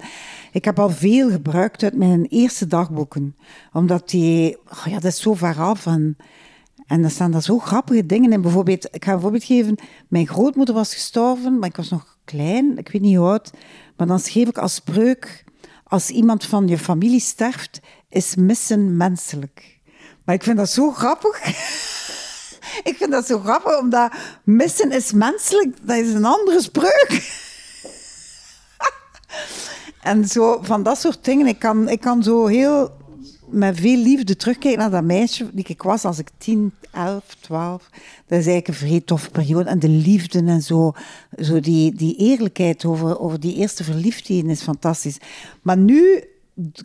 ik heb al veel gebruikt uit mijn eerste dagboeken. Omdat die, oh ja, dat is zo ver af. En, en er staan daar zo grappige dingen in. Bijvoorbeeld, ik ga een voorbeeld geven. Mijn grootmoeder was gestorven, maar ik was nog klein. Ik weet niet hoe oud. Maar dan schreef ik als spreuk... Als iemand van je familie sterft, is missen menselijk. Maar ik vind dat zo grappig. ik vind dat zo grappig, omdat missen is menselijk. Dat is een andere spreuk. en zo, van dat soort dingen. Ik kan, ik kan zo heel met veel liefde terugkijken naar dat meisje die ik was als ik 10, 11, 12. Dat is eigenlijk een vrij toffe periode. En de liefde en zo, zo die, die eerlijkheid over, over die eerste verliefdheden is fantastisch. Maar nu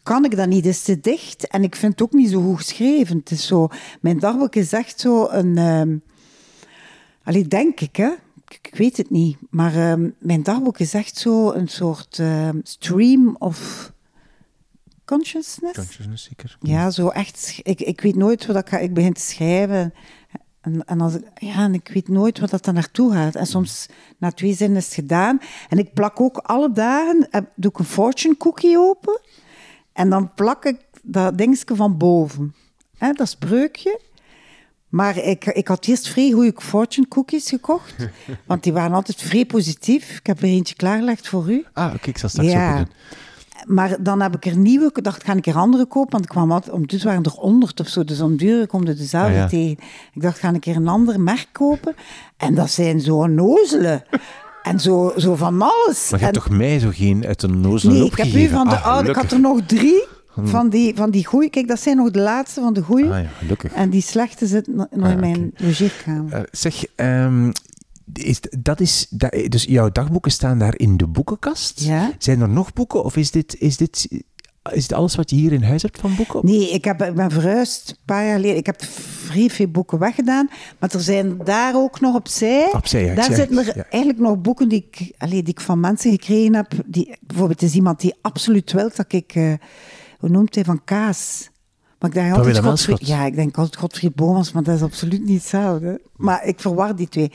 kan ik dat niet, het is te dicht. En ik vind het ook niet zo goed geschreven. Het is zo, mijn dagboek is echt zo een... ehm Allee, denk ik, hè. Ik, ik weet het niet. Maar ehm, mijn dagboek is echt zo een soort ehm, stream of consciousness. Consciousness, zeker. Ja, zo echt. Ik, ik weet nooit wat ik ga. Ik begin te schrijven En, en, als ik, ja, en ik weet nooit wat dat dan naartoe gaat. En soms na twee zinnen is het gedaan. En ik plak ook alle dagen, heb, doe ik een fortune cookie open. En dan plak ik dat dingetje van boven. Hè, dat spreukje. Maar ik, ik had eerst vrij goede fortune cookies gekocht. want die waren altijd vrij positief. Ik heb er eentje klaargelegd voor u. Ah, oké, ik zal straks Ja. doen. Maar dan heb ik er nieuwe, ik dacht, ga ik er andere kopen? Want ik kwam altijd, ondertussen waren er honderd of zo, dus om duur komt er dezelfde Ah, ja. tegen. Ik dacht, ga ik er een ander merk kopen? En dat zijn zo nozelen. En zo, zo van alles. Maar je hebt toch mij zo geen uit een nozel Nee, ik heb nu opgegeven? van de Ah, oude, ik had er nog drie van die, van die goeie. Kijk, dat zijn nog de laatste van de goeie. Ah ja, gelukkig. En die slechte zitten nog Ah, in mijn logeerkamer. Eh, zeg, ehm, is, dat is, dat, dus jouw dagboeken staan daar in de boekenkast? Ja. Zijn er nog boeken of is dit, is dit, is dit alles wat je hier in huis hebt van boeken? Nee, ik, heb, ik ben verhuisd een paar jaar geleden. Ik heb vrij veel boeken weggedaan. Maar er zijn daar ook nog opzij. Opzij, ja, daar zeg zitten er ja. eigenlijk nog boeken die ik, allee, die ik van mensen gekregen heb. Die, bijvoorbeeld is iemand die absoluut wil dat ik... eh, hoe noemt hij? Van kaas. Maar ik denk altijd Godfried-? Ja, ik denk altijd Godfried Bomans, maar dat is absoluut niet hetzelfde. Maar ik verwar die twee.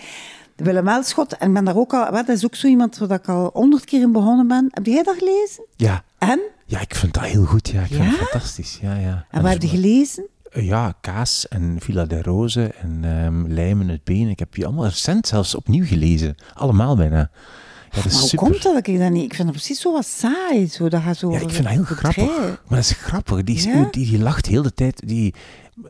De Willem Elschot, en ben daar ook al... Wat, dat is ook zo iemand waar ik al honderd keer in begonnen ben. Heb jij dat gelezen? Ja. En? ja, ik vind dat heel goed. Ja, ik vind Ja? het fantastisch. Ja, ja. En wat heb je gelezen? Ja, Kaas en Villa de Rose en ehm Lijmen het Been. Ik heb die allemaal recent zelfs opnieuw gelezen. Allemaal bijna. Ja, dat is Maar hoe super. komt dat dat ik dat niet... Ik vind dat precies zo wat saai. Zo, dat gaat zo Ja, ik vind dat heel grappig. trein. Maar dat is grappig. Die, Ja? die, die lacht heel de tijd. Die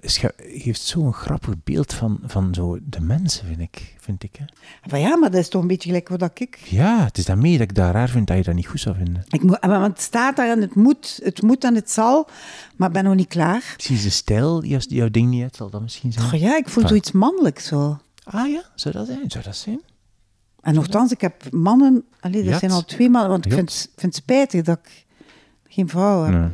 geeft zo'n grappig beeld van, van zo de mensen, vind ik. Vind ik hè. Maar ja, maar dat is toch een beetje gelijk wat dat ik... Ja, het is daarmee dat ik dat raar vind dat je dat niet goed zou vinden. ik moet, maar het staat daar en het moet, het moet en het zal, maar ik ben nog niet klaar. Misschien is de stijl die als- die jouw ding niet zal dat misschien zijn. Oh ja, ik voel zoiets mannelijks zo. Ah ja, zou dat zijn? Zou dat zijn? En nogthans, ik heb mannen... Allee, er Jat. zijn al twee mannen, want ik Jat. vind, vind het spijtig dat ik geen vrouw heb. Nee.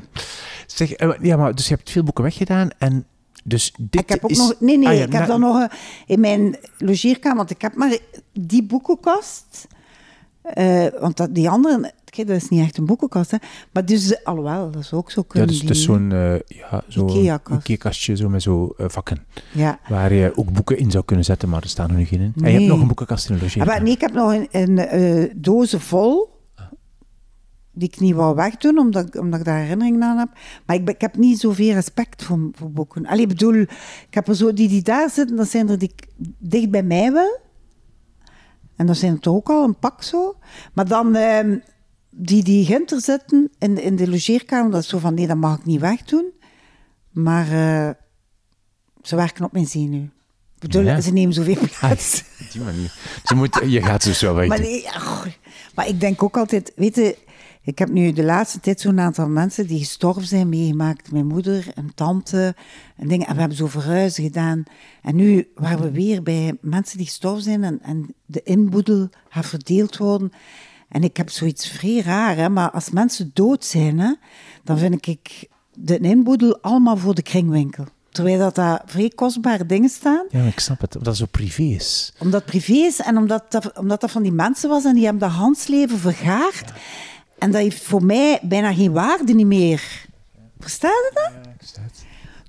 Zeg, eh, ja, maar dus je hebt veel boeken weggedaan en dus dit Ik heb ook is... nog... Nee, nee, Ah ja, ik heb na- dan nog een- in mijn logeerkamer, want ik heb maar die boekenkast. Eh, want dat, die andere, kijk, dat is niet echt een boekenkast, hè. Maar dus, eh, alhoewel, dat is ook zo Ja, kunnen dus, dus die- zo'n eh ja, zo Ikea-kast. Ikea-kastje zo met zo eh, vakken. Ja. Waar je ook boeken in zou kunnen zetten, maar er staan er nu geen in. En je hebt nog een boekenkast in de Ah, logeerkamer. maar nee, ik heb nog een, een eh, dozen vol. Die ik niet wou wegdoen, omdat, ik- omdat ik daar herinneringen aan heb. Maar ik, ik heb niet zoveel respect voor, voor boeken. Allee, ik bedoel, ik heb er zo die die daar zitten, dat zijn er die dicht bij mij wel. En dat zijn er toch ook al een pak zo. Maar dan ehm, die die ginter zitten in, in de logeerkamer, dat is zo van nee, dat mag ik niet wegdoen. Maar eh, ze werken op mijn zenuw. Ik bedoel, Ja. ze nemen zoveel plaats. die manier. Ze moet, je gaat dus wel weg. Maar, nee, ach, maar ik denk ook altijd, weet je, ik heb nu de laatste tijd zo'n aantal mensen die gestorven zijn meegemaakt. Mijn moeder en tante en dingen. En we hebben zo verhuizen gedaan. En nu waren we weer bij mensen die gestorven zijn en, en de inboedel gaat verdeeld worden. En ik heb zoiets vrij raar, hè, maar als mensen dood zijn, hè, dan vind ik de inboedel allemaal voor de kringwinkel. Terwijl dat daar vrij kostbare dingen staan Ja, ik snap het, omdat het zo privé is. omdat het privé is en omdat dat, omdat dat van die mensen was en die hebben dat handsleven vergaard. En dat heeft voor mij bijna geen waarde niet meer. Versta je dat?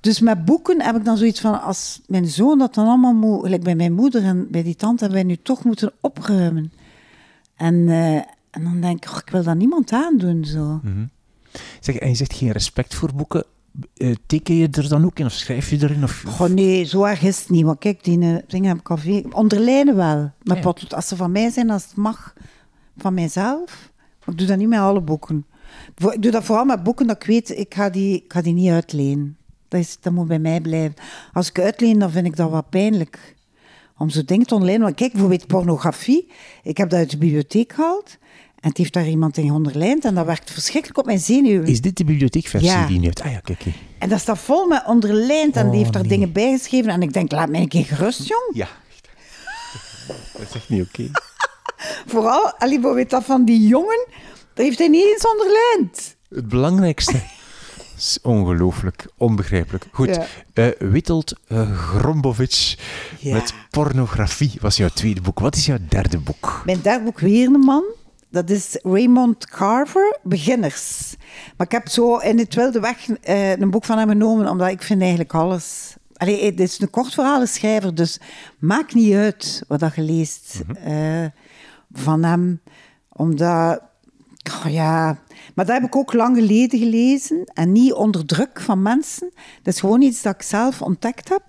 Dus met boeken heb ik dan zoiets van, als mijn zoon dat dan allemaal moet, gelijk bij mijn moeder en bij die tante, hebben wij nu toch moeten opruimen. En, eh, en dan denk ik, oh, ik wil dat niemand aandoen. Zo. Zeg, en je zegt geen respect voor boeken. Eh, teken je er dan ook in of schrijf je erin? Of, Goh, nee, zo erg is het niet. Want kijk, die eh, dingen heb ik al veel... Onderlijnen wel. Maar Ja. als ze van mij zijn, als het mag, van mijzelf. Ik doe dat niet met alle boeken. Ik doe dat vooral met boeken dat ik weet, ik ga die, ik ga die niet uitlenen. Dat, is, dat moet bij mij blijven. Als ik uitleen, dan vind ik dat wat pijnlijk. Om zo'n ding te onderlijnen. Want kijk, bijvoorbeeld pornografie. Ik heb dat uit de bibliotheek gehaald. En het heeft daar iemand in onderlijnd. En dat werkt verschrikkelijk op mijn zenuwen. Is dit de bibliotheekversie Ja. die je nu hebt? Ah ja, kijk. En dat staat vol met onderlijnd en Oh, die heeft daar nee. dingen bijgeschreven. En ik denk, laat mij een keer gerust, jong. Ja. Dat is echt niet oké. Vooral, weet dat van die jongen, dat heeft hij niet eens onderlijnd. Het belangrijkste. is ongelooflijk, onbegrijpelijk. Goed, Ja. eh, Witold eh, Grombovic Ja. met pornografie was jouw tweede boek. Wat is jouw derde boek? Mijn derde boek weer een man. Dat is Raymond Carver, Beginners. Maar ik heb zo in het wilde weg eh, een boek van hem genomen, omdat ik vind eigenlijk alles... Allee, het is een kortverhalenschrijver, dus maakt niet uit wat dat je leest eh, van hem. Omdat, ja... Maar dat heb ik ook lang geleden gelezen en niet onder druk van mensen. Dat is gewoon iets dat ik zelf ontdekt heb.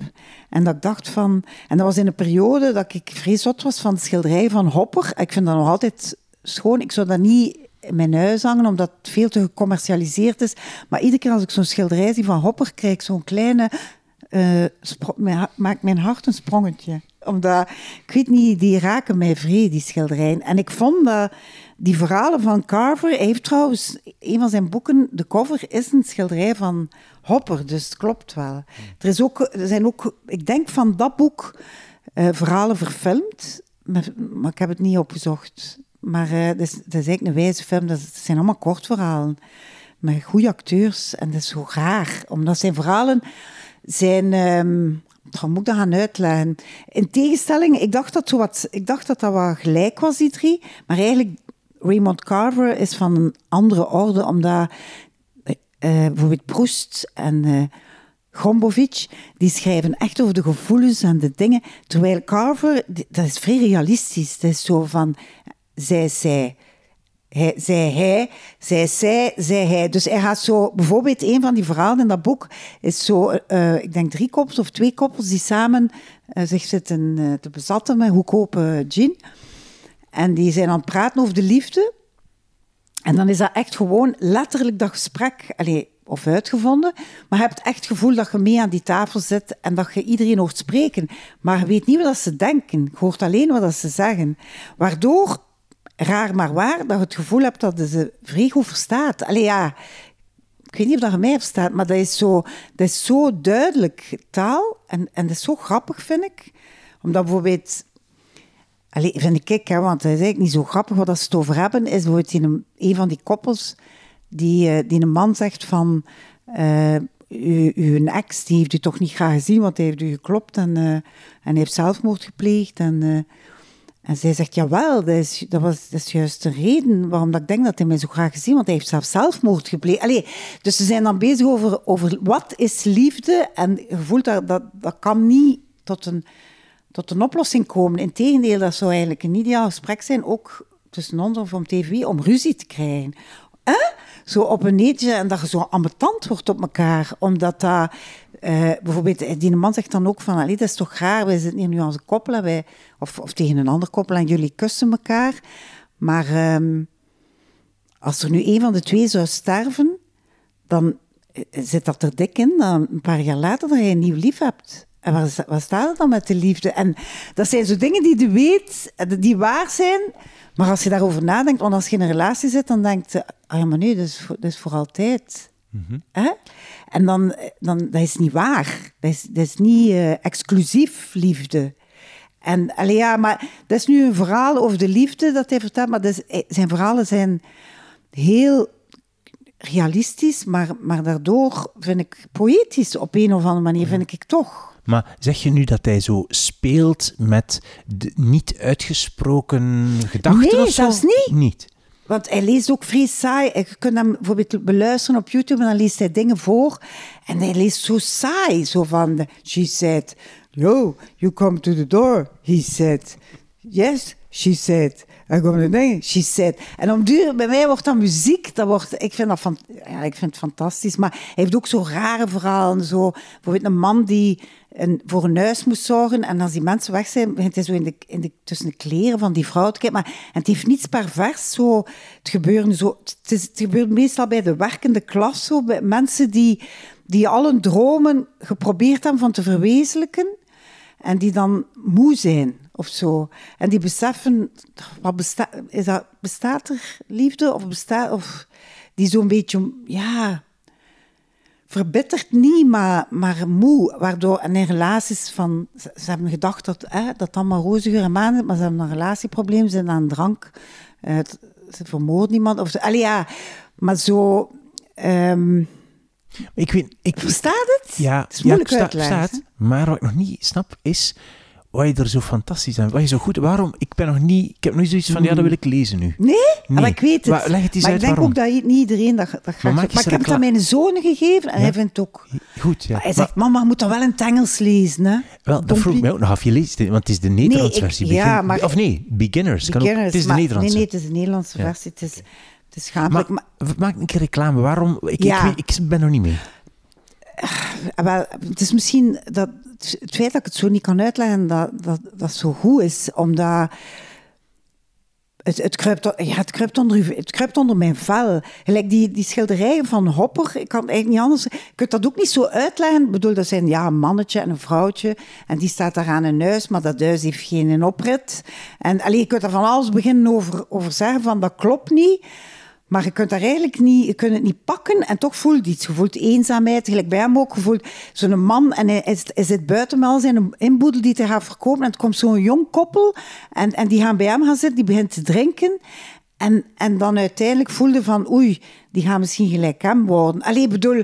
En dat ik dacht van... En dat was in een periode dat ik vrees was van de schilderij van Hopper. Ik vind dat nog altijd schoon. Ik zou dat niet in mijn huis hangen, omdat het veel te gecommercialiseerd is. Maar iedere keer als ik zo'n schilderij zie van Hopper, krijg ik zo'n kleine... ha- maakt mijn hart een sprongetje. Omdat, ik weet niet, die raken mij vrede, die schilderijen. En ik vond dat die verhalen van Carver... Hij heeft trouwens, een van zijn boeken, de cover is een schilderij van Hopper. Dus het klopt wel. Er, is ook, er zijn ook, ik denk van dat boek, eh, verhalen verfilmd. Maar, maar ik heb het niet opgezocht. Maar eh, het, is, het is eigenlijk een wijze film. Dat zijn allemaal kortverhalen. Met goede acteurs. En dat is zo raar. Omdat zijn verhalen zijn... ehm hoe moet ik dat gaan uitleggen? In tegenstelling, ik dacht dat, zo wat, ik dacht dat dat wat gelijk was, die drie. Maar eigenlijk, Raymond Carver is van een andere orde. Omdat eh, eh, bijvoorbeeld Proust en... eh, Gombovic, die schrijven echt over de gevoelens en de dingen. Terwijl Carver, dat is vrij realistisch. Dat is zo van, zij, zij. Zij, hij, zij, zij, zij, hij. Dus hij gaat zo, bijvoorbeeld een van die verhalen in dat boek is zo, eh, ik denk drie koppels of twee koppels die samen eh, zich zitten eh, te bezatten met goedkope gin. En die zijn aan het praten over de liefde. En dan is dat echt gewoon letterlijk dat gesprek, allee, of uitgevonden, maar je hebt echt het gevoel dat je mee aan die tafel zit en dat je iedereen hoort spreken. Maar je weet niet wat ze denken. Je hoort alleen wat ze zeggen. Waardoor, raar maar waar, dat je het gevoel hebt dat ze vrij goed verstaat. Allee, ja, ik weet niet of dat je mij verstaat, maar dat is zo, dat is zo duidelijk taal en, en dat is zo grappig, vind ik. Omdat bijvoorbeeld... Allee, vind ik, hè, want het is eigenlijk niet zo grappig wat dat ze het over hebben, is bijvoorbeeld die, een, van die koppels die, eh, die een man zegt van... eh, uw ex die heeft u toch niet graag gezien, want hij heeft u geklopt en, eh, en hij heeft zelfmoord gepleegd. En, en zij zegt, jawel, dat is, dat, was, dat is juist een reden waarom dat ik denk dat hij mij zo graag gezien, want hij heeft zelf zelfmoord gepleegd. Dus ze zijn dan bezig over, over wat is liefde en je voelt dat, dat dat kan niet tot een, tot een oplossing komen. Integendeel, dat zou eigenlijk een ideaal gesprek zijn, ook tussen ons of om tv, om ruzie te krijgen. Hè? Zo op een eetje en dat je zo ambetant wordt op elkaar, omdat dat... eh, bijvoorbeeld, die man zegt dan ook van, dat is toch raar, wij zitten hier nu als een koppel, en wij, of, of tegen een ander koppel en jullie kussen elkaar. Maar ehm, als er nu een van de twee zou sterven, dan eh, zit dat er dik in, dan een paar jaar later dat je een nieuw lief hebt. En waar, sta- waar staat het dan met de liefde? En dat zijn zo dingen die je weet, eh, die waar zijn. Maar als je daarover nadenkt, want als je in een relatie zit, dan denkt je, ah ja, maar nee, dat is voor altijd. Hè? En dan, dan, dat is niet waar. Dat is, dat is niet eh, exclusief liefde. En allee, ja, maar dat is nu een verhaal over de liefde dat hij vertelt, maar dat is, eh, zijn verhalen zijn heel realistisch, maar, maar daardoor vind ik poëtisch op een of andere manier, vind ik toch. Maar zeg je nu dat hij zo speelt met de niet uitgesproken gedachten Nee, of zo? zelfs niet. Niet. Want hij leest ook vrij saai. Je kunt hem bijvoorbeeld beluisteren op YouTube en dan leest hij dingen voor. En hij leest zo saai. Zo van, she said, yo, you come to the door. He said, yes, she said. Come to the dingen, she said. En om duur, bij mij wordt dat muziek. Dat wordt, ik, vind dat van, ja, ik vind het fantastisch. Maar hij heeft ook zo rare verhalen. Zo, bijvoorbeeld een man die een, voor een huis moest zorgen. En als die mensen weg zijn, begint hij zo in de, in de, tussen de kleren van die vrouw te kijken. Maar, en het heeft niets pervers. Zo, het, gebeurt zo, het, is, het gebeurt meestal bij de werkende klas. Zo, bij mensen die, die al hun dromen geprobeerd hebben van te verwezenlijken. En die dan moe zijn of zo. En die beseffen, wat besta is dat, bestaat er liefde? Of bestaat, of die zo'n beetje, ja, verbitterd niet, maar, maar moe. Waardoor, en in relaties van, ze, ze hebben gedacht dat hè, dat allemaal roze geur en maan is, maar ze hebben een relatieprobleem, ze zijn aan drank, het- ze vermoorden iemand. Of zo. Allee, ja, maar zo, ehm, Ik weet... Ik, verstaat het? ja, het is moeilijk ja, ik sta- staat, maar wat ik nog niet snap is wat je er zo fantastisch aan, wat je zo goed... Waarom? Ik ben nog niet... Ik heb nog niet zoiets van, ja, dat wil ik lezen nu. Nee? Nee. Maar ik weet het. Maar leg het eens maar uit ik denk waarom. ook dat niet iedereen dat, dat zou- eens Maar ik heb het aan mijn zoon gegeven en Ja. hij vindt het ook goed. Ja. Maar hij zegt, mama, je moet dat wel in het Engels lezen, hè. Wel, dat vroeg mij ook nog af. Je leest het, want het is de Nederlandse ik- versie. ja, maar- of nee, Beginners. Kan ook- Beginners, het is de maar- Nederlandse. Nee, nee, het is de Nederlandse Ja. versie. Het is, het is schaamlijk. maar, Maar, maak een keer reclame. Waarom? Ik, Ja. ik, weet- ik ben nog niet mee. ah, wel, het is misschien dat, het feit dat ik het zo niet kan uitleggen, dat dat, zo goed is, omdat... Het, het, kruipt, kruipt onder, het kruipt onder mijn vel. Gelijk die, die schilderijen van Hopper, ik kan het eigenlijk niet anders... Je kunt dat ook niet zo uitleggen. Ik bedoel, dat zijn ja, een mannetje en een vrouwtje. En die staat daar aan een huis, maar dat huis heeft geen oprit. En allee, je kunt er van alles beginnen over, over zeggen van dat klopt niet. Maar je kunt daar eigenlijk niet, je kunt het niet pakken en toch voelt iets. Je voelt eenzaamheid, gelijk bij hem ook. Je voelt zo'n man en hij, is, zit buiten al zijn inboedel die te gaan verkopen. En het komt zo'n jong koppel en, en die gaan bij hem gaan zitten, die begint te drinken. En, en dan uiteindelijk voelde van, oei, die gaan misschien gelijk hem worden. Allee, bedoel,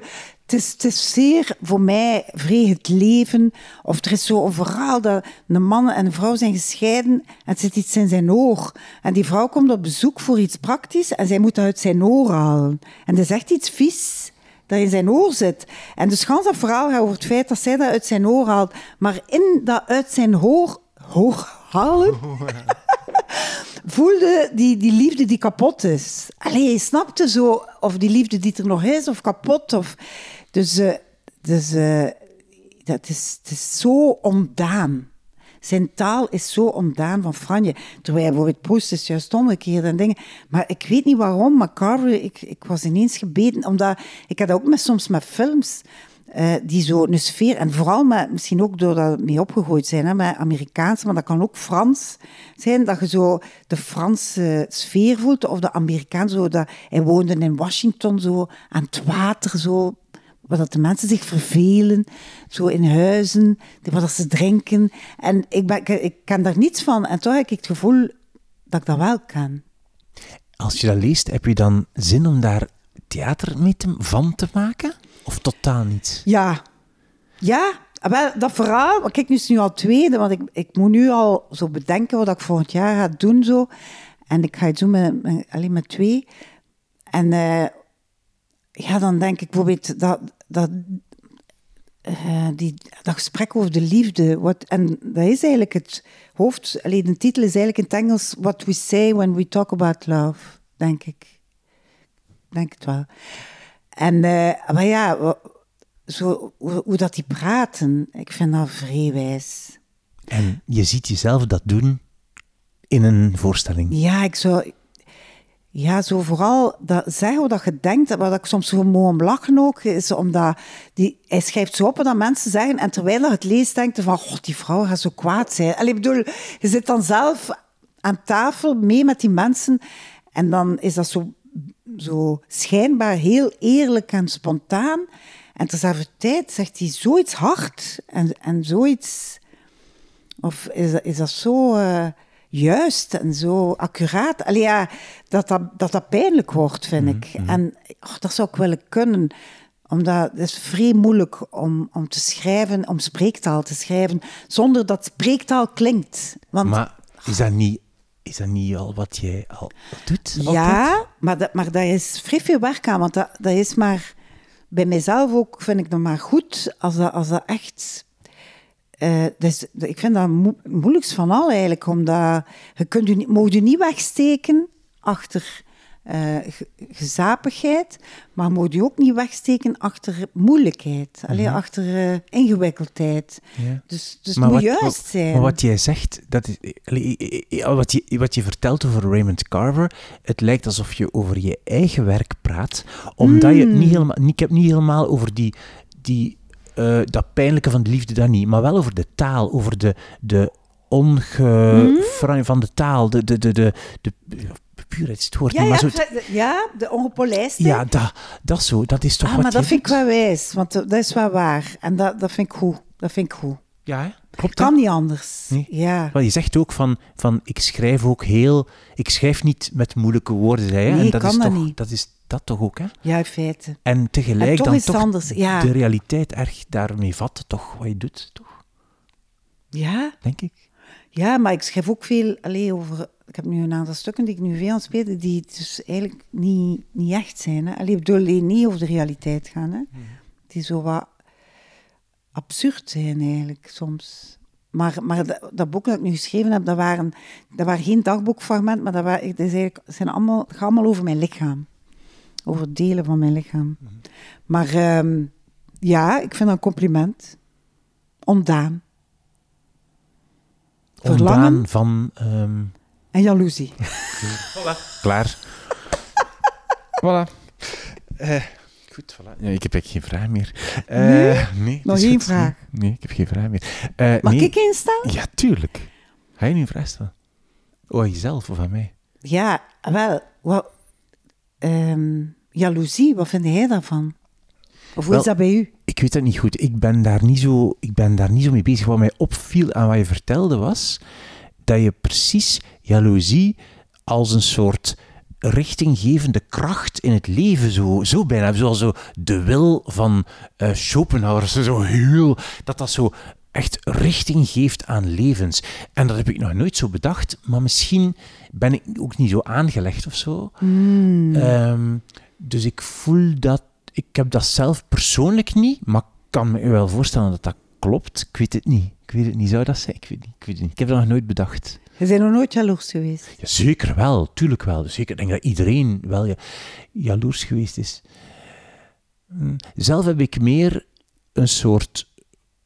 het is, zeer voor mij vrij het leven. Of er is zo'n verhaal dat een man en een vrouw zijn gescheiden en het zit iets in zijn oor. En die vrouw komt op bezoek voor iets praktisch en zij moet dat uit zijn oor halen. En dat is echt iets vies dat in zijn oor zit. En dus gans dat verhaal gaat over het feit dat zij dat uit zijn oor haalt. Maar in dat uit zijn oor, oor halen voelde die, die liefde die kapot is. Allee, je snapte zo, of die liefde die er nog is, of kapot. Of, dus eh, dus eh, dat is, het is zo ontdaan. Zijn taal is zo ontdaan van Franje. Terwijl bijvoorbeeld Proust is juist omgekeerd en dingen. Maar ik weet niet waarom, maar Carver, ik, ik was ineens gebeten. Omdat, ik had ook met, soms met films eh, die zo een sfeer... En vooral met, misschien ook doordat we mee opgegooid zijn, hè, met Amerikaans, maar dat kan ook Frans zijn. Dat je zo de Franse sfeer voelt, of de Amerikaan. Zo, dat, hij woonde in Washington, zo aan het water, zo waar dat de mensen zich vervelen, zo in huizen, waar dat ze drinken. En ik, ben, ik, ik ken daar niets van. En toch heb ik het gevoel dat ik dat wel kan. Als je dat leest, heb je dan zin om daar theater mee te, van te maken? Of totaal niet? Ja. Ja, wel, dat verhaal, kijk, nu is het nu al tweede, want ik, ik moet nu al zo bedenken wat ik volgend jaar ga doen. Zo. En ik ga het doen met, met, alleen met twee. En eh, ja, dan denk ik bijvoorbeeld dat, dat, eh, die, dat gesprek over de liefde. Wat, en dat is eigenlijk het hoofd. Alleen de titel is eigenlijk in het Engels What we say when we talk about love, denk ik. Denk het wel. En, eh, maar ja, zo, hoe, hoe dat die praten, ik vind dat vrij wijs. En je ziet jezelf dat doen in een voorstelling. Ja, ik zou... Ja, zo vooral dat zeggen wat je denkt, wat ik soms zo mooi om lachen ook, is omdat die, hij schrijft zo op wat mensen zeggen en terwijl je het leest, denkt je van, god, die vrouw gaat zo kwaad zijn. Ik bedoel, je zit dan zelf aan tafel mee met die mensen en dan is dat zo, zo schijnbaar heel eerlijk en spontaan. En terzelfde tijd zegt hij zoiets hard en, en zoiets... Of is dat, is dat zo eh, juist en zo accuraat? Allee, ja, dat, dat, dat dat pijnlijk wordt, vind ik. En oh, dat zou ik willen kunnen. Omdat het is vrij moeilijk om, om te schrijven, om spreektaal te schrijven, zonder dat spreektaal klinkt. Want Maar is dat niet, is dat niet al wat jij al doet? altijd? ja, maar dat, maar dat is vrij veel werk aan. Want dat, dat is maar... Bij mijzelf ook vind ik dat maar goed als dat, als dat echt... eh, dus, ik vind dat mo- moeilijkst van al eigenlijk. Omdat je kunt je niet, mag je niet wegsteken achter eh, ge- gezapigheid. Maar mag je ook niet wegsteken achter moeilijkheid. Alleen achter eh, ingewikkeldheid. Ja. Dus, dus moet wat, juist zijn. Maar wat jij zegt, dat is, wat, je, wat je vertelt over Raymond Carver, het lijkt alsof je over je eigen werk praat, omdat je het Hmm. niet helemaal, ik heb niet helemaal over die, die, eh, dat pijnlijke van de liefde, dat niet, maar wel over de taal, over de, de onge... Hmm? van de taal, de, de, de, de, de, puurheid is het woord ja, niet, ja, maar zo... de- ja, de ongepolijstheid. Ja, dat, dat zo, dat is toch Ah, wat maar dat vind ik wel wijs, want dat is wel waar. En dat, dat vind ik goed. Dat vind ik goed. Ja, hè? Klopt hè? Kan niet anders. Nee. Ja. Wel, je zegt ook van, van, ik schrijf ook heel... Ik schrijf niet met moeilijke woorden, zei je. Nee, en dat kan is dat toch, niet. Dat is dat toch ook, hè? ja, in feite. En tegelijk En toch dan is toch anders, ja. de realiteit erg daarmee vatten, toch? Wat je doet, toch? Ja, Denk ik. ja, maar ik schrijf ook veel alleen over... Ik heb nu een aantal stukken die ik nu veel aan spelen, die dus eigenlijk niet, niet echt zijn. Hè. Allee, ik bedoel, niet over de realiteit gaan. Hè. Mhm. Die zo wat... absurd zijn eigenlijk soms. Maar, maar dat, dat boek dat ik nu geschreven heb, dat waren, dat waren geen dagboekfragmenten, maar dat, waren, dat is eigenlijk, zijn allemaal, gaat allemaal over mijn lichaam. Over delen van mijn lichaam. Maar ehm, ja, ik vind dat een compliment. Ontdaan. Verlangen Ontdaan van... ehm, en jaloezie. Klaar. voilà. Eh, goed, voilà. Ja, ik heb eigenlijk geen vraag meer. Eh, nee? het Nog goed. vraag? Nee, ik heb geen vraag meer. Eh, Mag nee. ik instellen? Ja, tuurlijk. Ga je nu een vraag stellen? Oh, aan jezelf of aan mij? Ja, wel. Wat, ehm, jaloezie, wat vind jij daarvan? Of hoe Wel, is dat bij u? Ik weet dat niet goed. Ik ben daar niet zo, ik ben daar niet zo mee bezig. Wat mij opviel aan wat je vertelde was dat je precies jaloezie als een soort richtinggevende kracht in het leven zo, zo bijna, zoals zo de wil van eh, Schopenhauer, zo, heel, dat dat zo echt richting geeft aan levens. En dat heb ik nog nooit zo bedacht, maar misschien ben ik ook niet zo aangelegd of zo. Ehm, dus ik voel dat, ik heb dat zelf persoonlijk niet, maar ik kan me wel voorstellen dat dat klopt. Ik weet het niet. Ik weet het niet. Zou dat zijn? Ik weet, niet. Ik weet het niet. Ik heb dat nog nooit bedacht. Je bent nog nooit jaloers geweest. Ja, zeker wel, tuurlijk wel. Dus ik denk dat iedereen wel ja, jaloers geweest is. Hm, Zelf heb ik meer een soort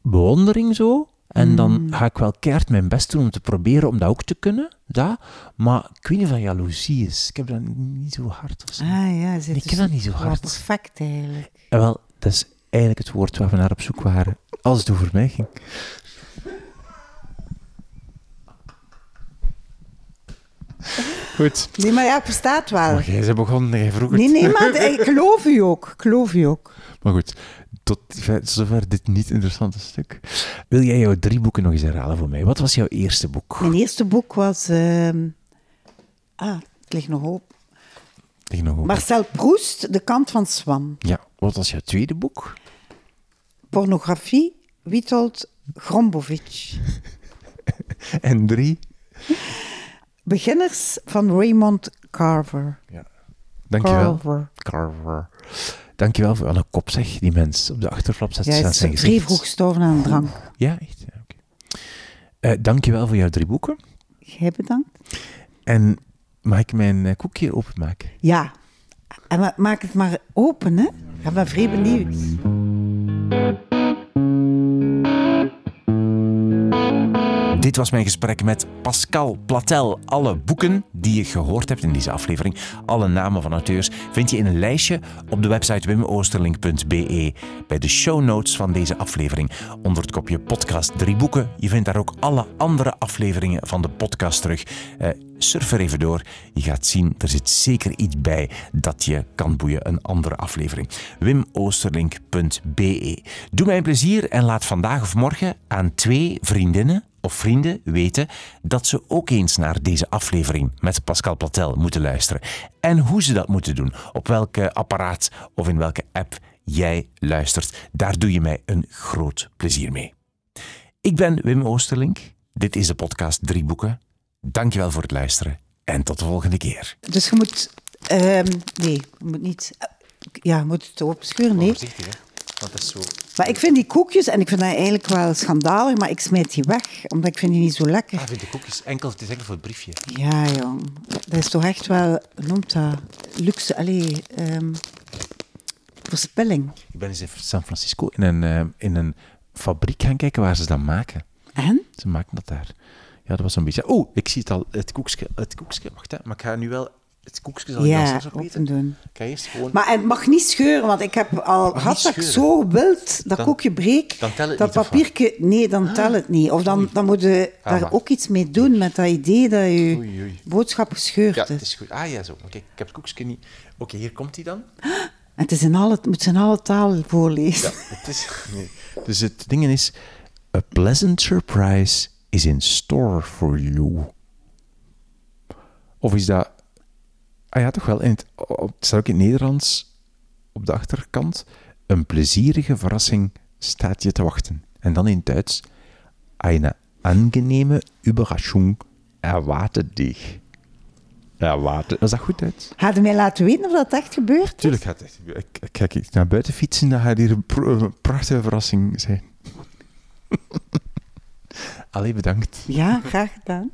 bewondering zo. En dan ga ik wel keihard mijn best doen om te proberen om dat ook te kunnen. Dat. Maar ik weet niet of dat jaloezie is. Ik heb dat niet zo hard of zo. Ah ja, ze Ik ken dat niet zo hard. perfect eigenlijk. En wel, dat is eigenlijk het woord waar we naar op zoek waren. Als het over mij ging. Goed. Nee, maar ja, het wel. Maar jij bent begonnen, jij vroeg het. Nee, nee, maar ik geloof u ook. Ik geloof u ook. Maar goed, tot zover dit niet interessante stuk. Wil jij jouw drie boeken nog eens herhalen voor mij? Wat was jouw eerste boek? Mijn eerste boek was... ehm, ah, het ligt nog op. Lig nog open. Marcel Proust, De Kant van Swan. Ja, wat was jouw tweede boek? Pornografie, Witold Grombovic. En drie? Beginners van Raymond Carver. Dankjewel. Carver. Carver. Dankjewel voor een kop, zeg, die mens op de achterflap zet. Ja, zijn vrij gezicht. vroeg gestorven aan een drank. Ja, echt? Ja, oké. Eh, dankjewel voor jouw drie boeken. Jij bedankt. En mag ik mijn eh, koekje openmaken? Ja. En ma- maak het maar open, hè. Ik ben vrij benieuwd. Dit was mijn gesprek met Pascal Platel. Alle boeken die je gehoord hebt in deze aflevering, alle namen van auteurs, vind je in een lijstje op de website wimoosterlink.be bij de show notes van deze aflevering onder het kopje podcast drie boeken. Je vindt daar ook alle andere afleveringen van de podcast terug. Eh, surf er even door. Je gaat zien, er zit zeker iets bij dat je kan boeien. Een andere aflevering. wimoosterlink.be Doe mij een plezier en laat vandaag of morgen aan twee vriendinnen of vrienden weten dat ze ook eens naar deze aflevering met Pascal Platel moeten luisteren. En hoe ze dat moeten doen, op welke apparaat of in welke app jij luistert. Daar doe je mij een groot plezier mee. Ik ben Wim Oosterlink. Dit is de podcast Drie Boeken. Dankjewel voor het luisteren en tot de volgende keer. Dus je moet... ehm, nee, je moet niet... eh, Ja, je moet het openschuren, nee. Dat is zo... Maar ik vind die koekjes, en ik vind dat eigenlijk wel schandalig, maar ik smijt die weg, omdat ik vind die niet zo lekker. Ah, vind de koekjes enkel, het is enkel voor het briefje. Ja, jong. Dat is toch echt wel, noemt dat? Luxe, allee, ehm, verspilling. Ik ben eens in San Francisco in een, eh, in een fabriek gaan kijken waar ze dat maken. En? Ze maken dat daar. Ja, dat was een beetje... Oh, ik zie het al. Het koekje. Het koekje. Wacht, hè. Maar ik ga nu wel... Het koekje zal Ja, opeten. doen. Ga eerst gewoon... Maar het mag niet scheuren, want ik heb al dat ik zo wild dat Dan- koekje breek. dan tel het dat papiertje, nee, dan tel het niet. Of dan, dan moet je Ah, daar maar. ook iets mee doen met dat idee dat je Oei, oei. boodschap gescheurd Ja, is. het is goed. Ah ja, zo. Oké, ik heb het koekje niet... Oké, hier komt hij dan. Het, is in alle, het moet ze in alle talen voorlezen. Het is... Nee. Dus het ding is... A pleasant surprise is in store for you. Of is dat... Ah ja, toch wel. In het, op, het staat ook in het Nederlands op de achterkant. Een plezierige verrassing staat je te wachten. En dan in het Duits. Eine angenehme Überraschung erwartet dich. Erwartet. Was dat goed Duits? Ga je mij laten weten of dat echt gebeurt? Tuurlijk gaat het echt. Ik, ik, kijk, ik naar buiten fietsen, dan gaat hier een, een prachtige verrassing zijn. Allee, bedankt. Ja, graag gedaan.